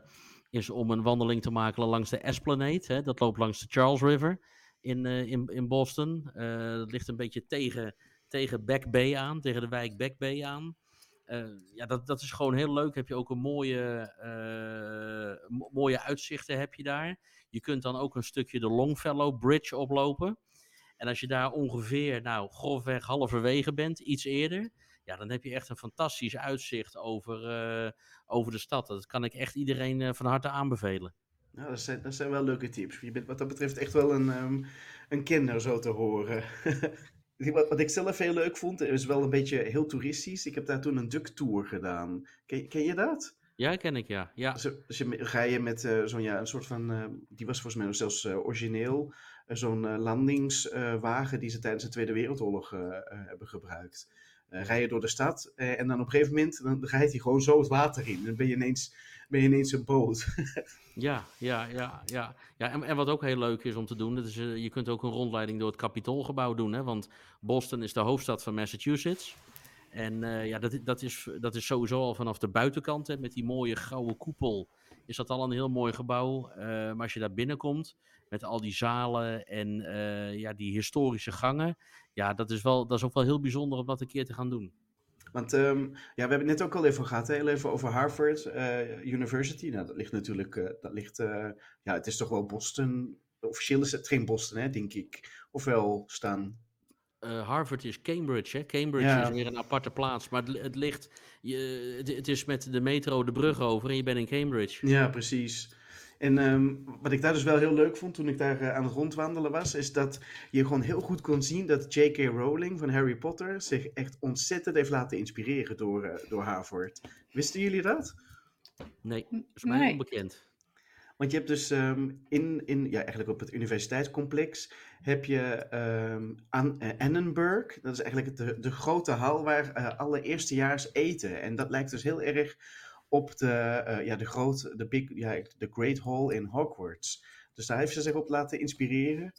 is om een wandeling te maken langs de Esplanade. Hè? Dat loopt langs de Charles River in, in, in Boston. dat ligt een beetje tegen, tegen Back Bay aan, tegen de wijk Back Bay aan. ja, dat, dat is gewoon heel leuk. Heb je ook een mooie, mooie uitzichten heb je daar. Je kunt dan ook een stukje de Longfellow Bridge oplopen. En als je daar ongeveer, nou, grofweg halverwege bent, iets eerder, Ja, dan heb je echt een fantastisch uitzicht over, eh, over de stad. Dat kan ik echt iedereen eh, van harte aanbevelen. Nou, dat zijn, dat zijn wel leuke tips. Je bent wat dat betreft echt wel een, um, een kenner, zo te horen. wat, wat ik zelf heel leuk vond, is wel een beetje heel toeristisch. Ik heb daar toen een duck tour gedaan. Ken, ken je dat? Ja, ken ik, ja. ja. Dus, dus je, ga je met uh, zo'n, ja, een soort van, uh, die was volgens mij nog zelfs uh, origineel, zo'n landingswagen die ze tijdens de Tweede Wereldoorlog hebben gebruikt. rij je door de stad en dan op een gegeven moment dan rijdt hij gewoon zo het water in. Dan ben je ineens, ben je ineens een boot. ja, ja, ja, ja. ja en, en, wat ook heel leuk is om te doen, dat is, je kunt ook een rondleiding door het Capitoolgebouw doen. Hè? Want Boston is de hoofdstad van Massachusetts. En uh, ja, dat, dat, is, dat is sowieso al vanaf de buitenkant, hè, met die mooie gouden koepel, is dat al een heel mooi gebouw. Uh, maar als je daar binnenkomt, met al die zalen en uh, ja, die historische gangen, ja, dat is, wel, dat is ook wel heel bijzonder om dat een keer te gaan doen. Want um, ja, we hebben het net ook al even gehad, heel even over Harvard University. Nou, dat ligt natuurlijk, dat ligt, ja, het is toch wel Boston. Officieel is het geen Boston, hè, denk ik. Ofwel staan uh, Harvard is Cambridge. Hè? Cambridge ja. is weer een aparte plaats. Maar het, het ligt. Je, het, het, is met de metro de brug over en je bent in Cambridge. Ja, precies. En um, wat ik daar dus wel heel leuk vond toen ik daar uh, aan het rondwandelen was, is dat je gewoon heel goed kon zien dat J.K. Rowling van Harry Potter zich echt ontzettend heeft laten inspireren door, uh, door Harvard. Wisten jullie dat? Nee, dat is mij nee. onbekend. Want je hebt dus um, in, in, ja, eigenlijk op het universiteitscomplex, heb je um, An Annenberg. Dat is eigenlijk de, de grote hal waar uh, alle eerstejaars eten. En dat lijkt dus heel erg op de, uh, ja, de, groot, de, big, ja, de Great Hall in Hogwarts. Dus daar heeft ze zich op laten inspireren.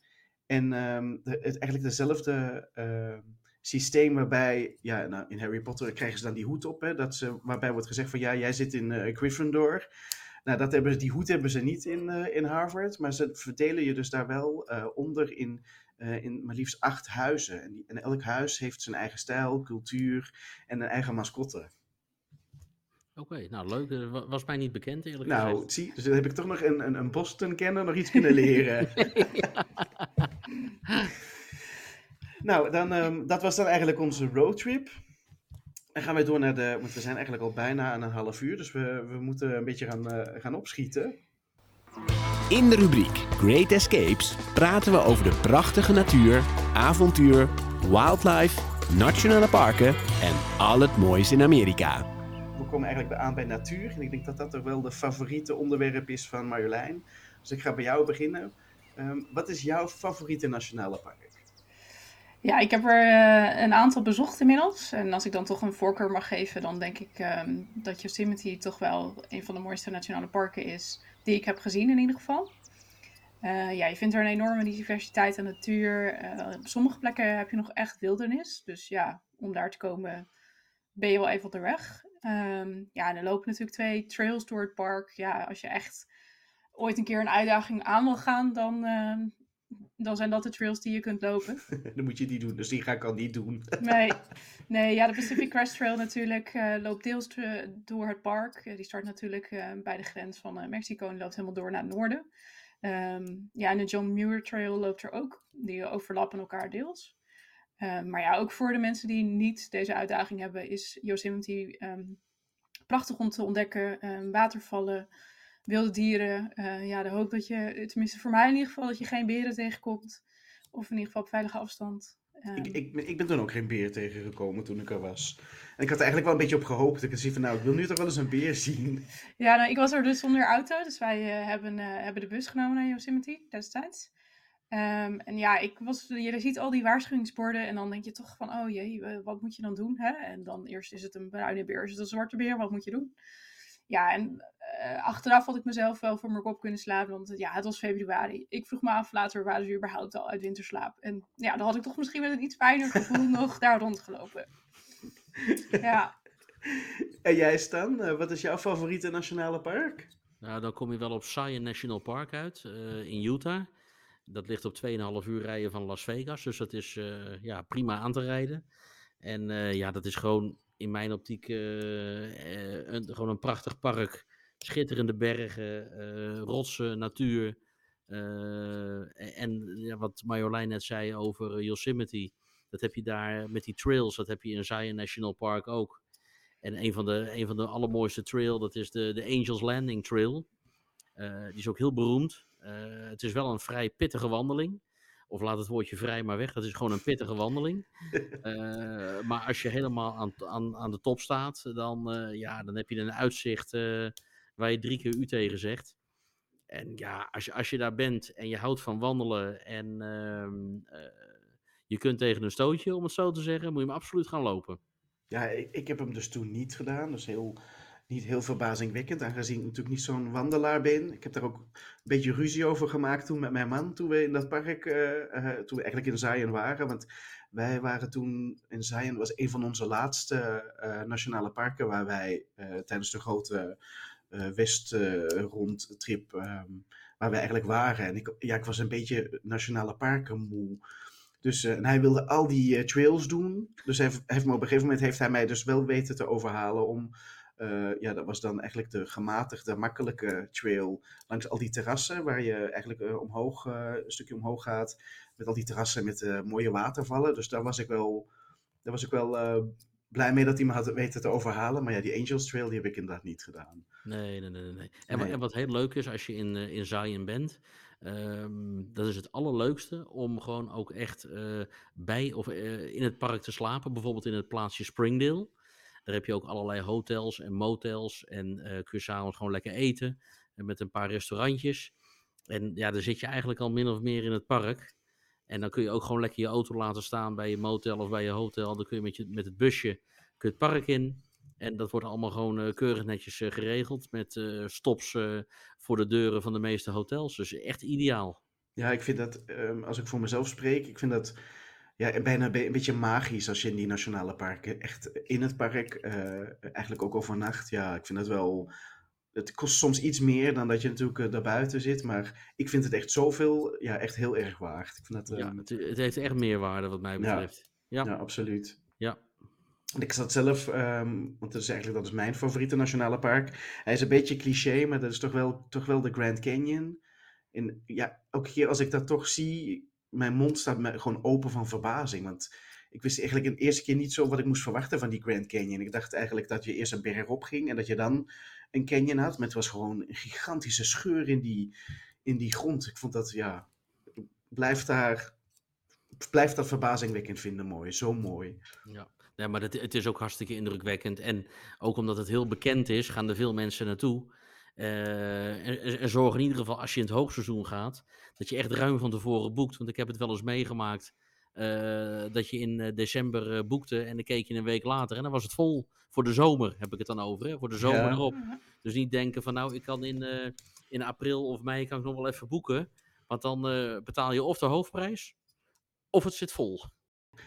En de, het, eigenlijk dezelfde uh, systeem waarbij, ja, nou, in Harry Potter krijgen ze dan die hoed op, hè, dat ze, waarbij wordt gezegd van ja, jij zit in uh, Gryffindor. Nou, dat hebben, die hoed hebben ze niet in, uh, in Harvard, maar ze verdelen je dus daar wel uh, onder in, uh, in maar liefst acht huizen. En, die, en, elk huis heeft zijn eigen stijl, cultuur en een eigen mascotte. Oké, okay, nou leuk. Dat was mij niet bekend eerlijk nou, gezegd. Nou, zie, dus dan heb ik toch nog een, een, een Boston-kenner nog iets kunnen leren. nou, dan, um, dat was dan eigenlijk onze roadtrip. En gaan we door naar de. Want we zijn eigenlijk al bijna aan een half uur, dus we, we moeten een beetje gaan, uh, gaan opschieten. In de rubriek Great Escapes praten we over de prachtige natuur, avontuur, wildlife, nationale parken en al het moois in Amerika. We komen eigenlijk aan bij natuur en ik denk dat dat toch wel de favoriete onderwerp is van Marjolein. Dus ik ga bij jou beginnen. Um, wat is jouw favoriete nationale park? Ja, ik heb er uh, een aantal bezocht inmiddels. En als ik dan toch een voorkeur mag geven, dan denk ik um, dat Yosemite toch wel een van de mooiste nationale parken is die ik heb gezien in ieder geval. Uh, ja, je vindt er een enorme diversiteit aan natuur. Uh, op sommige plekken heb je nog echt wildernis. Dus ja, om daar te komen ben je wel even op de weg. Um, ja, en er lopen natuurlijk twee trails door het park. Ja, als je echt ooit een keer een uitdaging aan wil gaan, dan uh, dan zijn dat de trails die je kunt lopen. dan moet je die doen, dus die ga ik al niet doen. nee, nee ja, de Pacific Crest Trail natuurlijk uh, loopt deels door het park. Uh, die start natuurlijk uh, bij de grens van Mexico en loopt helemaal door naar het noorden. Um, ja, en de John Muir Trail loopt er ook. Die overlappen elkaar deels. Um, maar ja, ook voor de mensen die niet deze uitdaging hebben, is Yosemite um, prachtig om te ontdekken. watervallen, wilde dieren. Uh, ja, de hoop dat je, tenminste voor mij in ieder geval, dat je geen beren tegenkomt. Of in ieder geval op veilige afstand. Um, ik, ik, ik, ben toen ook geen beer tegengekomen toen ik er was. En ik had er eigenlijk wel een beetje op gehoopt. Ik zie van nou, ik wil nu toch wel eens een beer zien. Ja, nou, ik was er dus zonder auto. Dus wij uh, hebben, uh, hebben de bus genomen naar Yosemite destijds. Um, en ja, ik was, je ziet al die waarschuwingsborden en dan denk je toch van, oh jee, wat moet je dan doen? Hè? En dan eerst is het een bruine beer, is het een zwarte beer, wat moet je doen? Ja, en uh, achteraf had ik mezelf wel voor mijn kop kunnen slaan, want ja, het was februari. Ik vroeg me af later, waren ze überhaupt al uit winterslaap? En ja, dan had ik toch misschien met een iets fijner gevoel nog daar rondgelopen. Ja. En jij Stan, uh, wat is jouw favoriete nationale park? Nou, dan kom je wel op Zion National Park uit, uh, in Utah. Dat ligt op 2,5 uur rijden van Las Vegas, dus dat is ja, prima aan te rijden. En ja, dat is gewoon in mijn optiek uh, een, gewoon een prachtig park. Schitterende bergen, uh, rotsen, natuur. Uh, en ja, wat Marjolein net zei over Yosemite. Dat heb je daar met die trails, dat heb je in Zion National Park ook. En een van de, een van de allermooiste trail, dat is de, de Angels Landing Trail. Die is ook heel beroemd. Het is wel een vrij pittige wandeling. Of laat het woordje vrij maar weg. Het is gewoon een pittige wandeling. Uh, maar als je helemaal aan, aan, aan de top staat, dan, ja, dan heb je een uitzicht waar je drie keer u tegen zegt. En ja, als je, als je daar bent en je houdt van wandelen en ehm, je kunt tegen een stootje, om het zo te zeggen, moet je hem absoluut gaan lopen. Ja, ik, ik heb hem dus toen niet gedaan. Dus heel, niet heel verbazingwekkend, aangezien ik natuurlijk niet zo'n wandelaar ben. Ik heb daar ook een beetje ruzie over gemaakt toen met mijn man, toen we in dat park, uh, uh, toen we eigenlijk in Zion waren. Want wij waren toen in Zion, was een van onze laatste nationale parken waar wij tijdens de grote West-rondtrip, um, waar wij eigenlijk waren. En ik, ja, ik was een beetje nationale parken moe. Dus en hij wilde al die trails doen. Dus hij heeft, heeft, op een gegeven moment heeft hij mij dus wel weten te overhalen om ja, dat was dan eigenlijk de gematigde, makkelijke trail langs al die terrassen, waar je eigenlijk omhoog, een stukje omhoog gaat, met al die terrassen met mooie watervallen. Dus daar was ik wel, daar was ik wel blij mee dat hij me had weten te overhalen. Maar ja, die Angels Trail, die heb ik inderdaad niet gedaan. Nee, nee, nee. nee. En, nee. en wat heel leuk is, als je in, in Zion bent, um, dat is het allerleukste om gewoon ook echt bij of in het park te slapen. Bijvoorbeeld in het plaatsje Springdale. Daar heb je ook allerlei hotels en motels. En uh, kun je s'avonds gewoon lekker eten. En met een paar restaurantjes. En ja, dan zit je eigenlijk al min of meer in het park. En dan kun je ook gewoon lekker je auto laten staan bij je motel of bij je hotel. Dan kun je met, je, met het busje kun het park in. En dat wordt allemaal gewoon uh, keurig netjes uh, geregeld. Met uh, stops voor de deuren van de meeste hotels. Dus echt ideaal. Ja, ik vind dat, um, als ik voor mezelf spreek, ik vind dat ja, bijna een beetje magisch als je in die nationale parken echt in het park eigenlijk ook overnacht. Ja, ik vind dat wel. Het kost soms iets meer dan dat je natuurlijk uh, daarbuiten zit, maar ik vind het echt zoveel, ja, echt heel erg waard. Ik vind dat, ja, het, het, heeft echt meerwaarde wat mij betreft. Ja, ja. ja absoluut. Ja. Ik zat zelf, um, want dat is eigenlijk dat is mijn favoriete nationale park. Hij is een beetje cliché, maar dat is toch wel, toch wel de Grand Canyon. En ja, elke keer als ik dat toch zie, mijn mond staat me gewoon open van verbazing. Want ik wist eigenlijk de eerste keer niet zo wat ik moest verwachten van die Grand Canyon. Ik dacht eigenlijk dat je eerst een berg op ging en dat je dan een canyon had. Maar het was gewoon een gigantische scheur in die, in die grond. Ik vond dat, ja, blijf daar, blijf dat verbazingwekkend vinden mooi. Zo mooi. Ja. Ja, maar het, het is ook hartstikke indrukwekkend. En ook omdat het heel bekend is, gaan er veel mensen naartoe. En, en, zorg in ieder geval als je in het hoogseizoen gaat, dat je echt ruim van tevoren boekt. Want ik heb het wel eens meegemaakt uh, dat je in december uh, boekte en dan keek je een week later en dan was het vol. Voor de zomer heb ik het dan over, hè? voor de zomer ja. erop. Dus niet denken van nou, ik kan in, in april of mei kan ik nog wel even boeken. Want dan betaal je of de hoofdprijs of het zit vol.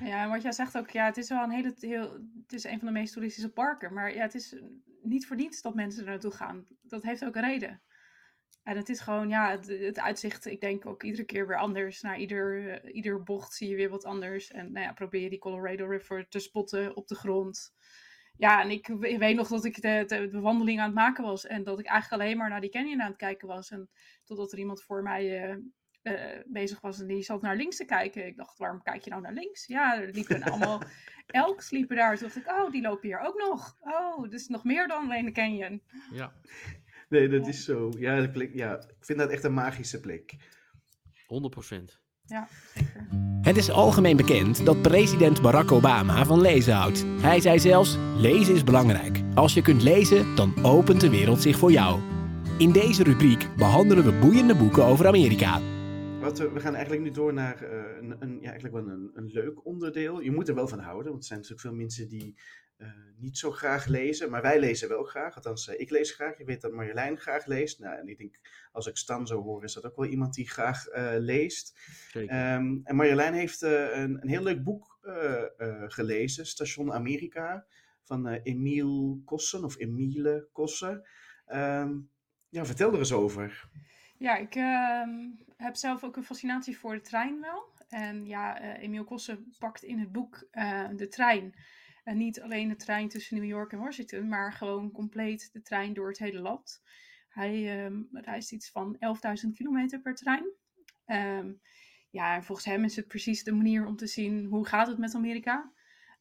Ja, en wat jij zegt ook, ja, het is wel een hele, heel, het is een van de meest toeristische parken, maar ja, het is niet voor niets dat mensen er naartoe gaan. Dat heeft ook een reden. En het is gewoon, ja, het, het uitzicht, ik denk ook iedere keer weer anders. Na ieder, uh, ieder bocht zie je weer wat anders. En nou ja, probeer je die Colorado River te spotten op de grond. Ja, en ik, ik weet nog dat ik de, de, de, wandeling aan het maken was. En dat ik eigenlijk alleen maar naar die canyon aan het kijken was. En totdat er iemand voor mij uh, uh, bezig was en die zat naar links te kijken. Ik dacht, waarom kijk je nou naar links? Ja, er liepen allemaal elks liepen daar. Toen dacht ik, oh, die lopen hier ook nog. Oh, dus nog meer dan alleen de canyon. Ja. Nee, dat is zo. Ja, de plek, ja, ik vind dat echt een magische plek. 100%. Ja, zeker. Het is algemeen bekend dat president Barack Obama van lezen houdt. Hij zei zelfs: lezen is belangrijk. Als je kunt lezen, dan opent de wereld zich voor jou. In deze rubriek behandelen we boeiende boeken over Amerika. Wat we, we gaan eigenlijk nu door naar uh, een, een, ja, eigenlijk wel een, een leuk onderdeel. Je moet er wel van houden, want er zijn natuurlijk veel mensen die niet zo graag lezen. Maar wij lezen wel graag. Althans, uh, ik lees graag. Je weet dat Marjolein graag leest. Nou, en ik denk, als ik Stan zo hoor, is dat ook wel iemand die graag leest. Um, en Marjolein heeft een, een heel leuk boek gelezen, Station Amerika, van Emiel Kossen, of Emile Kossen. Um, ja, vertel er eens over. Ja, ik uh, heb zelf ook een fascinatie voor de trein wel. En ja, uh, Emiel Kossen pakt in het boek uh, de trein. En niet alleen de trein tussen New York en Washington, maar gewoon compleet de trein door het hele land. Hij um, reist iets van 11.000 kilometer per trein. Um, ja, en volgens hem is het precies de manier om te zien hoe gaat het met Amerika.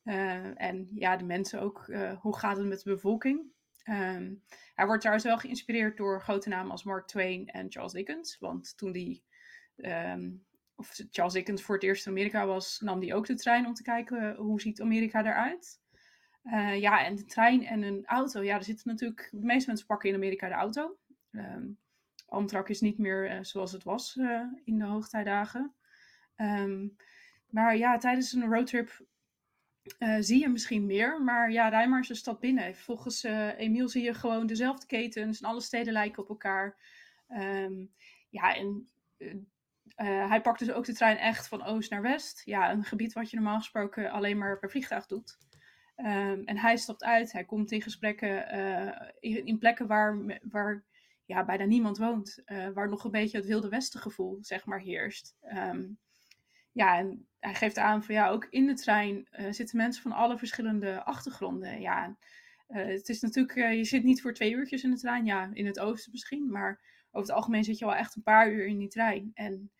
Uh, en ja, de mensen ook, uh, hoe gaat het met de bevolking. Um, hij wordt trouwens wel geïnspireerd door grote namen als Mark Twain en Charles Dickens. Want toen die, of Charles Dickens voor het eerst in Amerika was, nam hij ook de trein om te kijken hoe ziet Amerika eruit. Uh, ja, en de trein en een auto. Ja, er zitten natuurlijk, de meeste mensen pakken in Amerika de auto. Um, Amtrak is niet meer zoals het was in de hoogtijdagen. Um, maar ja, tijdens een roadtrip zie je misschien meer. Maar ja, rij maar eens de stad binnen. Volgens Emiel zie je gewoon dezelfde ketens en alle steden lijken op elkaar. Um, ja, en uh, hij pakt dus ook de trein echt van oost naar west. Ja, een gebied wat je normaal gesproken alleen maar per vliegtuig doet. Um, en hij stapt uit, hij komt in gesprekken in, in, plekken waar, waar ja, bijna niemand woont. waar nog een beetje het Wilde Westen gevoel, zeg maar, heerst. Um, ja, en hij geeft aan van ja, ook in de trein zitten mensen van alle verschillende achtergronden. Ja, het is natuurlijk, je zit niet voor twee uurtjes in de trein, ja, in het oosten misschien, maar over het algemeen zit je wel echt een paar uur in die trein. En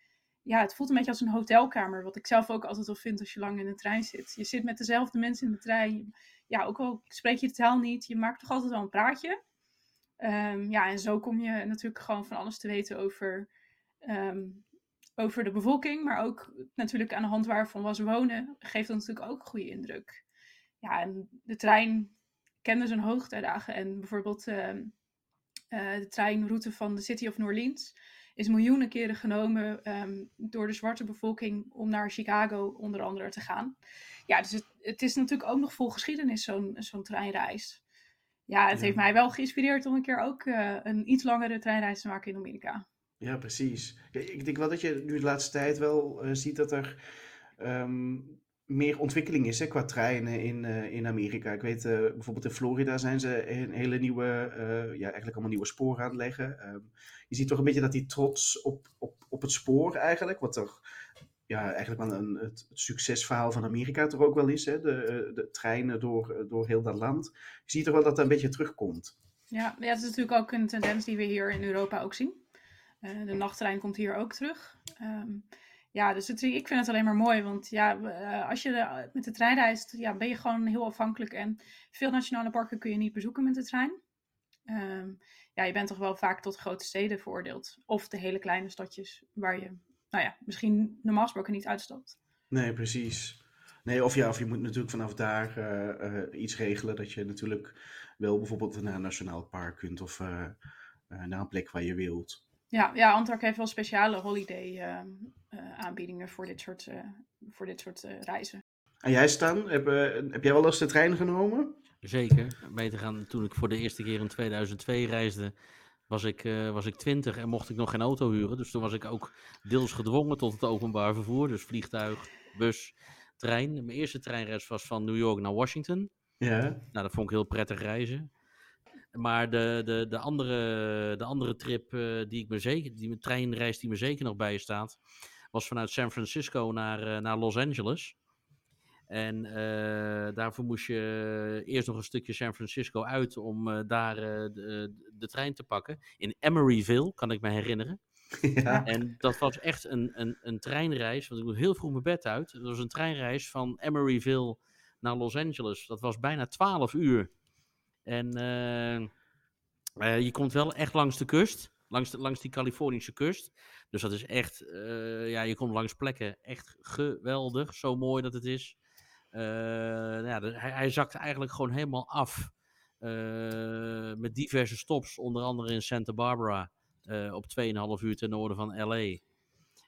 ja, het voelt een beetje als een hotelkamer, wat ik zelf ook altijd wel vind als je lang in de trein zit. Je zit met dezelfde mensen in de trein. Ja, ook al spreek je de taal niet, je maakt toch altijd wel een praatje. Um, ja, en zo kom je natuurlijk gewoon van alles te weten over um, over de bevolking, maar ook natuurlijk aan de hand waarvan was wonen, geeft dat natuurlijk ook een goede indruk. Ja, en de trein kende zijn hoogtijdagen en bijvoorbeeld uh, uh, de treinroute van de City of New Orleans is miljoenen keren genomen um, door de zwarte bevolking om naar Chicago onder andere te gaan. Ja, dus het, het is natuurlijk ook nog vol geschiedenis, zo'n zo'n treinreis. Ja, het ja. heeft mij wel geïnspireerd om een keer ook uh, een iets langere treinreis te maken in Amerika. Ja, precies. Ik denk wel dat je nu de laatste tijd wel uh, ziet dat er um, meer ontwikkeling is hè, qua treinen in, uh, in Amerika. Ik weet uh, bijvoorbeeld in Florida zijn ze een hele nieuwe, ja, eigenlijk allemaal nieuwe sporen aan het leggen. Um, je ziet toch een beetje dat die trots op, op, op het spoor eigenlijk, wat er ja, eigenlijk wel een, het, succesverhaal van Amerika toch ook wel is. Hè? De, de treinen door, door heel dat land. Je ziet toch wel dat dat een beetje terugkomt. Ja, dat is natuurlijk ook een tendens die we hier in Europa ook zien. De nachttrein komt hier ook terug. Um, ja, dus het, ik vind het alleen maar mooi. Want ja, uh, als je de, met de trein reist, ja, ben je gewoon heel afhankelijk. En veel nationale parken kun je niet bezoeken met de trein. Um, ja, je bent toch wel vaak tot grote steden veroordeeld. Of de hele kleine stadjes waar je, nou ja, misschien normaal gesproken niet uitstapt. Nee, precies. Nee, of ja, of je moet natuurlijk vanaf daar uh, uh, iets regelen dat je natuurlijk wel bijvoorbeeld naar een nationaal park kunt of uh, naar een plek waar je wilt. Ja, ja, heeft wel speciale holiday uh, aanbiedingen voor dit soort, uh, voor dit soort reizen. En jij Stan, heb, heb jij wel eens de trein genomen? Zeker. Te gaan, toen ik voor de eerste keer in 2002 reisde, was ik, was ik 20 en mocht ik nog geen auto huren. Dus toen was ik ook deels gedwongen tot het openbaar vervoer. Dus vliegtuig, bus, trein. Mijn eerste treinreis was van New York naar Washington. Ja. Nou, dat vond ik heel prettig reizen. Maar de, de, de, andere, de andere trip uh, die ik me zeker, die treinreis die me zeker nog bij staat, was vanuit San Francisco naar, uh, naar Los Angeles. En uh, daarvoor moest je eerst nog een stukje San Francisco uit om daar de, de, trein te pakken. In Emeryville, kan ik me herinneren. Ja. En dat was echt een, een, een treinreis, want ik moest heel vroeg mijn bed uit. Dat was een treinreis van Emeryville naar Los Angeles. Dat was bijna 12 uur. En je komt wel echt langs de kust, langs, de, langs die Californische kust. Dus dat is echt, uh, ja, je komt langs plekken echt geweldig, zo mooi dat het is. nou ja, hij, hij zakt eigenlijk gewoon helemaal af. met diverse stops, onder andere in Santa Barbara, op 2,5 uur ten noorden van LA.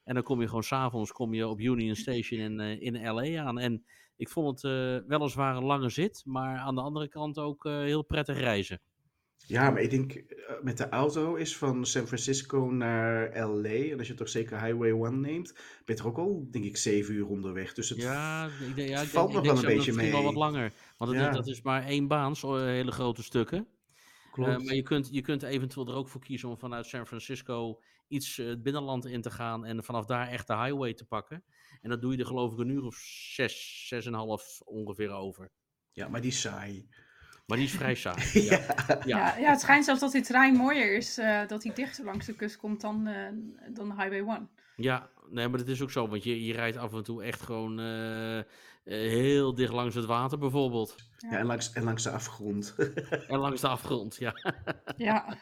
En dan kom je gewoon s'avonds op Union Station in, in LA aan. En ik vond het weliswaar een lange zit, maar aan de andere kant ook heel prettig reizen. Ja, maar ik denk uh, met de auto is van San Francisco naar LA, en als je toch zeker Highway 1 neemt, ben je er ook al, denk ik, zeven uur onderweg. Dus het, ja, ik denk, ja, het valt ik nog denk, wel een beetje mee. wel wat langer, want het, ja. dat is maar één baan, zo hele grote stukken. Klopt. maar je kunt, je kunt eventueel er ook voor kiezen om vanuit San Francisco iets het binnenland in te gaan en vanaf daar echt de highway te pakken. En dat doe je er geloof ik een uur of zes, zes en half ongeveer over. Ja, maar die is saai. Maar die is vrij saai. ja. Ja. Ja. ja, het schijnt zelfs dat die trein mooier is, uh, dat hij dichter langs de kust komt dan, uh, dan de Highway 1. Ja, nee, maar dat is ook zo, want je, je rijdt af en toe echt gewoon uh, heel dicht langs het water bijvoorbeeld. Ja, ja en, langs, en langs de afgrond. en langs de afgrond, ja. ja.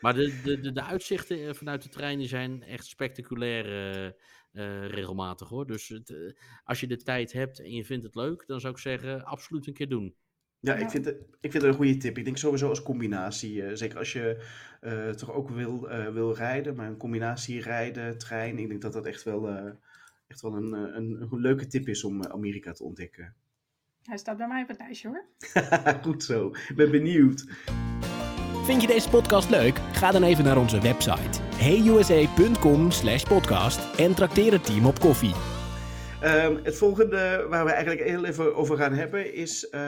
Maar de, de, de, de, uitzichten vanuit de trein zijn echt spectaculair uh, regelmatig hoor. Dus het, als je de tijd hebt en je vindt het leuk, dan zou ik zeggen, absoluut een keer doen. Ja, Ik, vind het, ik vind het een goede tip. Ik denk sowieso als combinatie. Uh, zeker als je uh, toch ook wil, uh, wil rijden, maar een combinatie rijden, trein. Ik denk dat dat echt wel, echt wel een, een, een, leuke tip is om Amerika te ontdekken. Hij staat bij mij op het lijstje hoor. Goed zo. Ik ben benieuwd. Vind je deze podcast leuk? Ga dan even naar onze website heyusa.com podcast en trakteer het team op koffie. Um, het volgende waar we eigenlijk heel even over gaan hebben is um,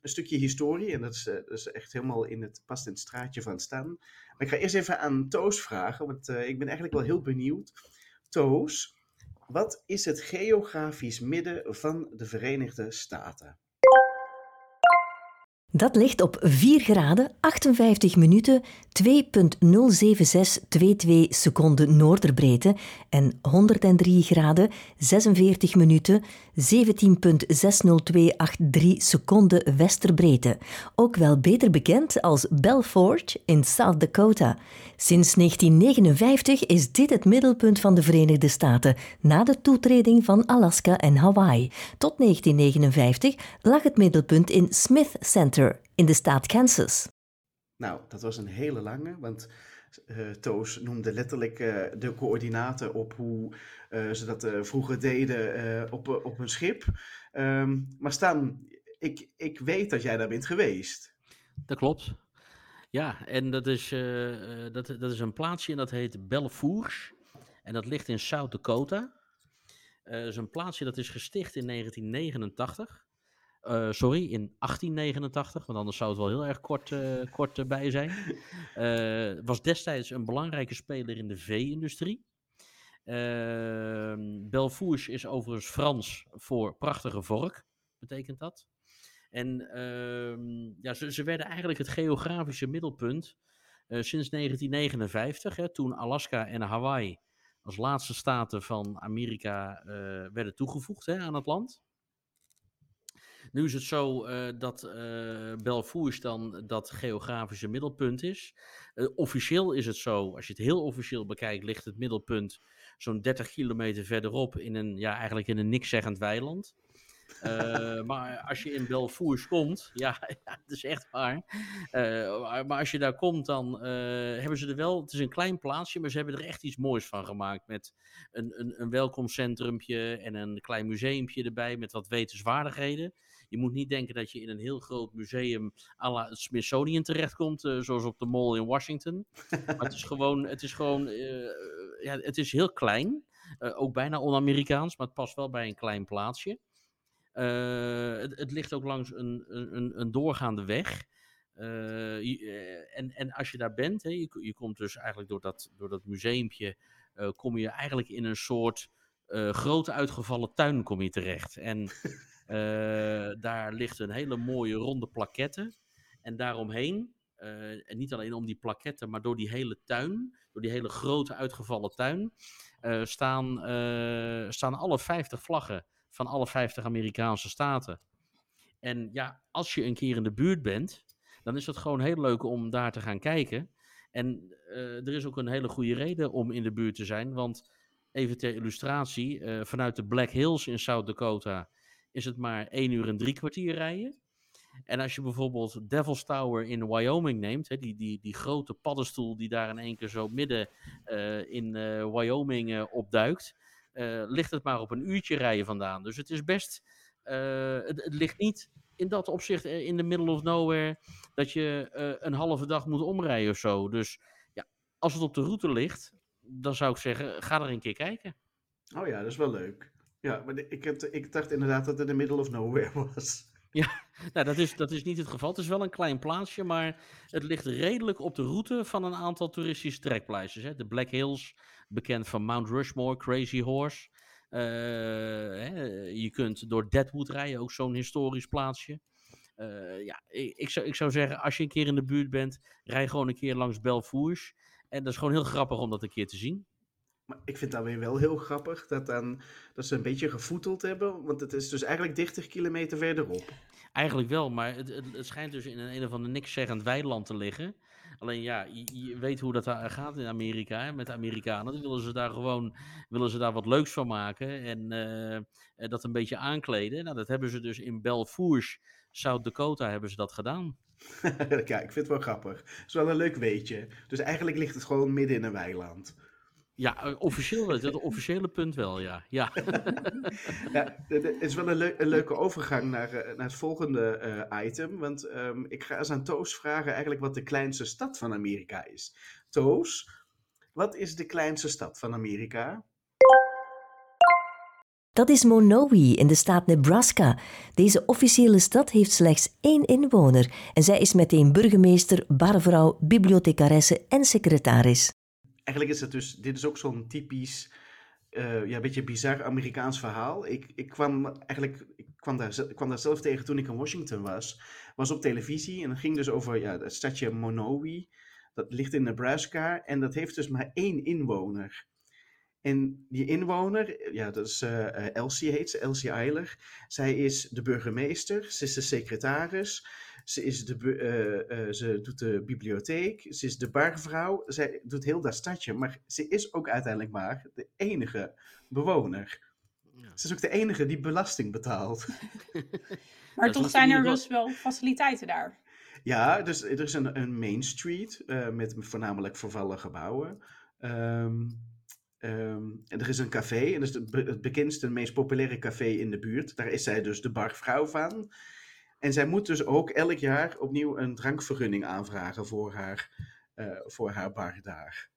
een stukje historie. En dat is, uh, dat is, echt helemaal in het, past in het straatje van staan. Maar ik ga eerst even aan Toos vragen, want uh, ik ben eigenlijk wel heel benieuwd. Toos, wat is het geografisch midden van de Verenigde Staten? Dat ligt op 4 graden 58 minuten 2.07622 seconden noorderbreedte en 103 graden 46 minuten 17.60283 seconden westerbreedte, ook wel beter bekend als Belfort in South Dakota. Sinds 1959 is dit het middelpunt van de Verenigde Staten na de toetreding van Alaska en Hawaii. Tot 1959 lag het middelpunt in Smith Center in de staat Kansas. Nou, dat was een hele lange, want uh, Toos noemde letterlijk uh, de coördinaten op hoe uh, ze dat vroeger deden op, op een schip. Um, maar Stan, ik, ik weet dat jij daar bent geweest. Dat klopt. Ja, en dat is, dat, dat is een plaatsje en dat heet Belfours. En dat ligt in South Dakota. dat is een plaatsje dat is gesticht in 1989. Uh, sorry, in 1889, want anders zou het wel heel erg kort, uh, kort uh, bij zijn. was destijds een belangrijke speler in de vee-industrie. Ehm, Belfours is overigens Frans voor prachtige vork, betekent dat. En ehm, ja, ze, ze, werden eigenlijk het geografische middelpunt sinds 1959, hè, toen Alaska en Hawaii als laatste staten van Amerika werden toegevoegd hè, aan het land. Nu is het zo uh, dat uh, dan dat geografische middelpunt is. Uh, officieel is het zo, als je het heel officieel bekijkt, ligt het middelpunt zo'n 30 kilometer verderop in een, ja, eigenlijk in een nikszeggend weiland. Maar als je in Belfours komt, ja, ja dat is echt waar. maar als je daar komt, dan hebben ze er wel, het is een klein plaatsje, maar ze hebben er echt iets moois van gemaakt. Met een, een, een welkomstcentrumpje en een klein museumpje erbij met wat wetenswaardigheden. Je moet niet denken dat je in een heel groot museum à la het Smithsonian terechtkomt, zoals op de Mall in Washington. maar het is gewoon, het is gewoon, ja, het is heel klein. Ook bijna on-Amerikaans, maar het past wel bij een klein plaatsje. Het, het, ligt ook langs een, een, een doorgaande weg. en, en als je daar bent, hè, je, je komt dus eigenlijk door dat, door dat museumpje, kom je eigenlijk in een soort grote uitgevallen tuin kom je terecht. En daar ligt een hele mooie ronde plaquette. En daaromheen, uh, en niet alleen om die plaquetten, maar door die hele tuin, door die hele grote uitgevallen tuin, uh, staan, staan alle 50 vlaggen van alle 50 Amerikaanse staten. En ja, als je een keer in de buurt bent, dan is het gewoon heel leuk om daar te gaan kijken. En er is ook een hele goede reden om in de buurt te zijn, want even ter illustratie, vanuit de Black Hills in South Dakota is het maar 1 uur en drie kwartier rijden. En als je bijvoorbeeld Devil's Tower in Wyoming neemt, hè, die, die, die grote paddenstoel die daar in één keer zo midden uh, in Wyoming opduikt, ligt het maar op een uurtje rijden vandaan. Dus het is best, het, het, ligt niet in dat opzicht in the middle of nowhere dat je een halve dag moet omrijden of zo. Dus ja, als het op de route ligt, dan zou ik zeggen, ga er een keer kijken. Oh ja, dat is wel leuk. Ja, maar ik, ik dacht inderdaad dat het in the middle of nowhere was. Ja, nou, dat, is, dat is niet het geval. Het is wel een klein plaatsje, maar het ligt redelijk op de route van een aantal toeristische trekpleisters. Hè. De Black Hills, bekend van Mount Rushmore, Crazy Horse. Uh, hè, je kunt door Deadwood rijden, ook zo'n historisch plaatsje. Uh, ja, ik, ik, zou, ik zou zeggen, als je een keer in de buurt bent, rij gewoon een keer langs Belfours. En dat is gewoon heel grappig om dat een keer te zien. Maar ik vind dat weer wel heel grappig dat, dan, dat ze een beetje gevoeteld hebben. Want het is dus eigenlijk 30 kilometer verderop. Eigenlijk wel, maar het, het, het schijnt dus in een, een of ander nikszeggend weiland te liggen. Alleen ja, je, weet hoe dat daar gaat in Amerika, met de Amerikanen. Dan willen ze daar gewoon willen ze daar wat leuks van maken en eh, dat een beetje aankleden. Nou, dat hebben ze dus in Belfourche, South Dakota, hebben ze dat gedaan. ja, ik vind het wel grappig. Het is wel een leuk weetje. Dus eigenlijk ligt het gewoon midden in een weiland. Ja, eh, officieel, dat officiële punt wel, ja. Ja, ja het is wel een, een leuke overgang naar, eh, naar het volgende uh, item. Want um, ik ga eens aan Toos vragen eigenlijk wat de kleinste stad van Amerika is. Toos, wat is de kleinste stad van Amerika? Dat is Monowi in de staat Nebraska. Deze officiële stad heeft slechts één inwoner en zij is meteen burgemeester, barvrouw, bibliothecaresse en secretaris eigenlijk is het dus, dit is ook zo'n typisch, uh, ja, beetje bizar Amerikaans verhaal. Ik, ik kwam eigenlijk, ik kwam daar, kwam daar zelf tegen toen ik in Washington was. Was op televisie en het ging dus over ja, het stadje Monowi. Dat ligt in Nebraska en dat heeft dus maar één inwoner. En die inwoner, ja, dat is uh, Elsie heet ze, Elsie Eiler. Zij is de burgemeester, ze is de secretaris, ze, is de, uh, uh, ze doet de bibliotheek, ze is de barvrouw, zij doet heel dat stadje, maar ze is ook uiteindelijk maar de enige bewoner. Ja. Ze is ook de enige die belasting betaalt. maar toch zijn er dus wel faciliteiten daar. Ja, dus er is een, een Main Street met voornamelijk vervallen gebouwen. Um, Um, en er is een café, en dat is het bekendste en meest populaire café in de buurt. Daar is zij dus de barvrouw van. En zij moet dus ook elk jaar opnieuw een drankvergunning aanvragen voor haar, uh, voor haar bar daar.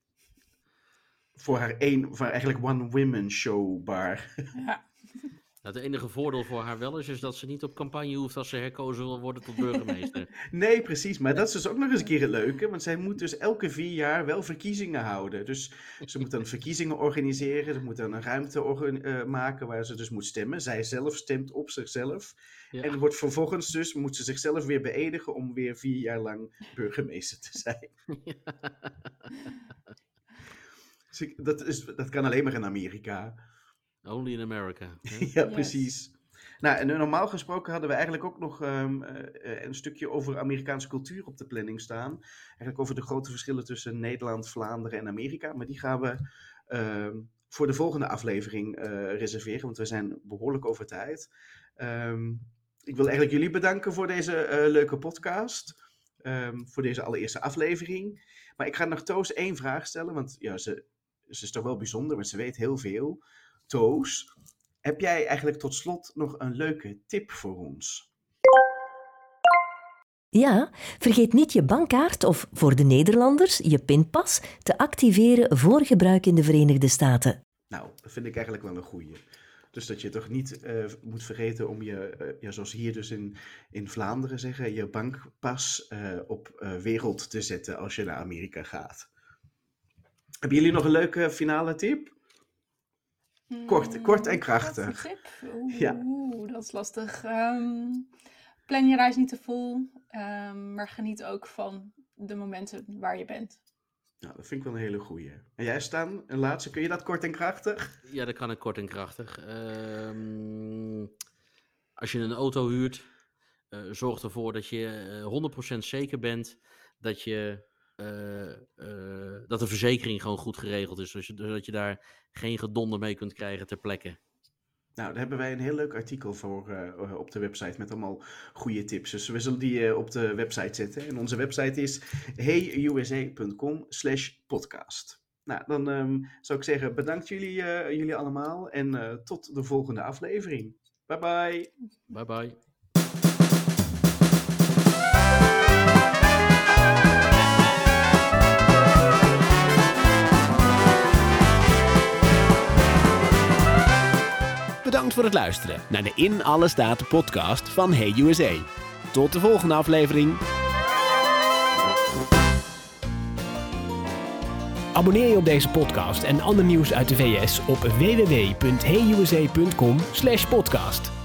Voor haar één, voor eigenlijk one women show bar. Ja. Het enige voordeel voor haar wel is, is dat ze niet op campagne hoeft als ze herkozen wil worden tot burgemeester. nee, precies. Maar dat is dus ook nog eens een keer het leuke. Want zij moet dus elke vier jaar wel verkiezingen houden. Dus ze moet dan verkiezingen organiseren. Ze moet dan een ruimte uh, maken waar ze dus moet stemmen. Zij zelf stemt op zichzelf. Ja. En wordt vervolgens dus, moet ze zichzelf weer beëdigen om weer vier jaar lang burgemeester te zijn. Ja. Dus dat, is, dat kan alleen maar in Amerika. Only in America. ja, precies. Nou, en normaal gesproken hadden we eigenlijk ook nog um, uh, een stukje over Amerikaanse cultuur op de planning staan. Eigenlijk over de grote verschillen tussen Nederland, Vlaanderen en Amerika. Maar die gaan we um, voor de volgende aflevering uh, reserveren, want we zijn behoorlijk over tijd. Um, ik wil eigenlijk jullie bedanken voor deze uh, leuke podcast. voor deze allereerste aflevering. Maar ik ga nog Toos één vraag stellen, want ja, ze, ze is toch wel bijzonder, want ze weet heel veel. Toos, heb jij eigenlijk tot slot nog een leuke tip voor ons? Ja, vergeet niet je bankkaart of voor de Nederlanders je pinpas te activeren voor gebruik in de Verenigde Staten. Nou, dat vind ik eigenlijk wel een goeie. Dus dat je toch niet uh, moet vergeten om je, uh, ja, zoals hier dus in, in Vlaanderen zeggen, je bankpas uh, op wereld te zetten als je naar Amerika gaat. Hebben jullie nog een leuke finale tip? Kort, hmm, kort en krachtig. Oeh, ja. dat is lastig. Um, plan je reis niet te vol, um, maar geniet ook van de momenten waar je bent. Nou, dat vind ik wel een hele goeie. En jij staan, een laatste, kun je dat kort en krachtig? Ja, dat kan ik kort en krachtig. Um, als je een auto huurt, uh, zorg ervoor dat je uh, 100% zeker bent dat je dat de verzekering gewoon goed geregeld is. Dus, zodat je daar geen gedonder mee kunt krijgen ter plekke. Nou, daar hebben wij een heel leuk artikel voor uh, op de website met allemaal goede tips. Dus we zullen die op de website zetten. En onze website is heyusa.com slash podcast. Nou, dan um, zou ik zeggen bedankt jullie, jullie allemaal en tot de volgende aflevering. Bye bye. Bye bye. Bedankt voor het luisteren naar de In Alle Staten podcast van Hey USA. Tot de volgende aflevering. Abonneer je op deze podcast en ander nieuws uit de VS op www.heyusa.com/podcast.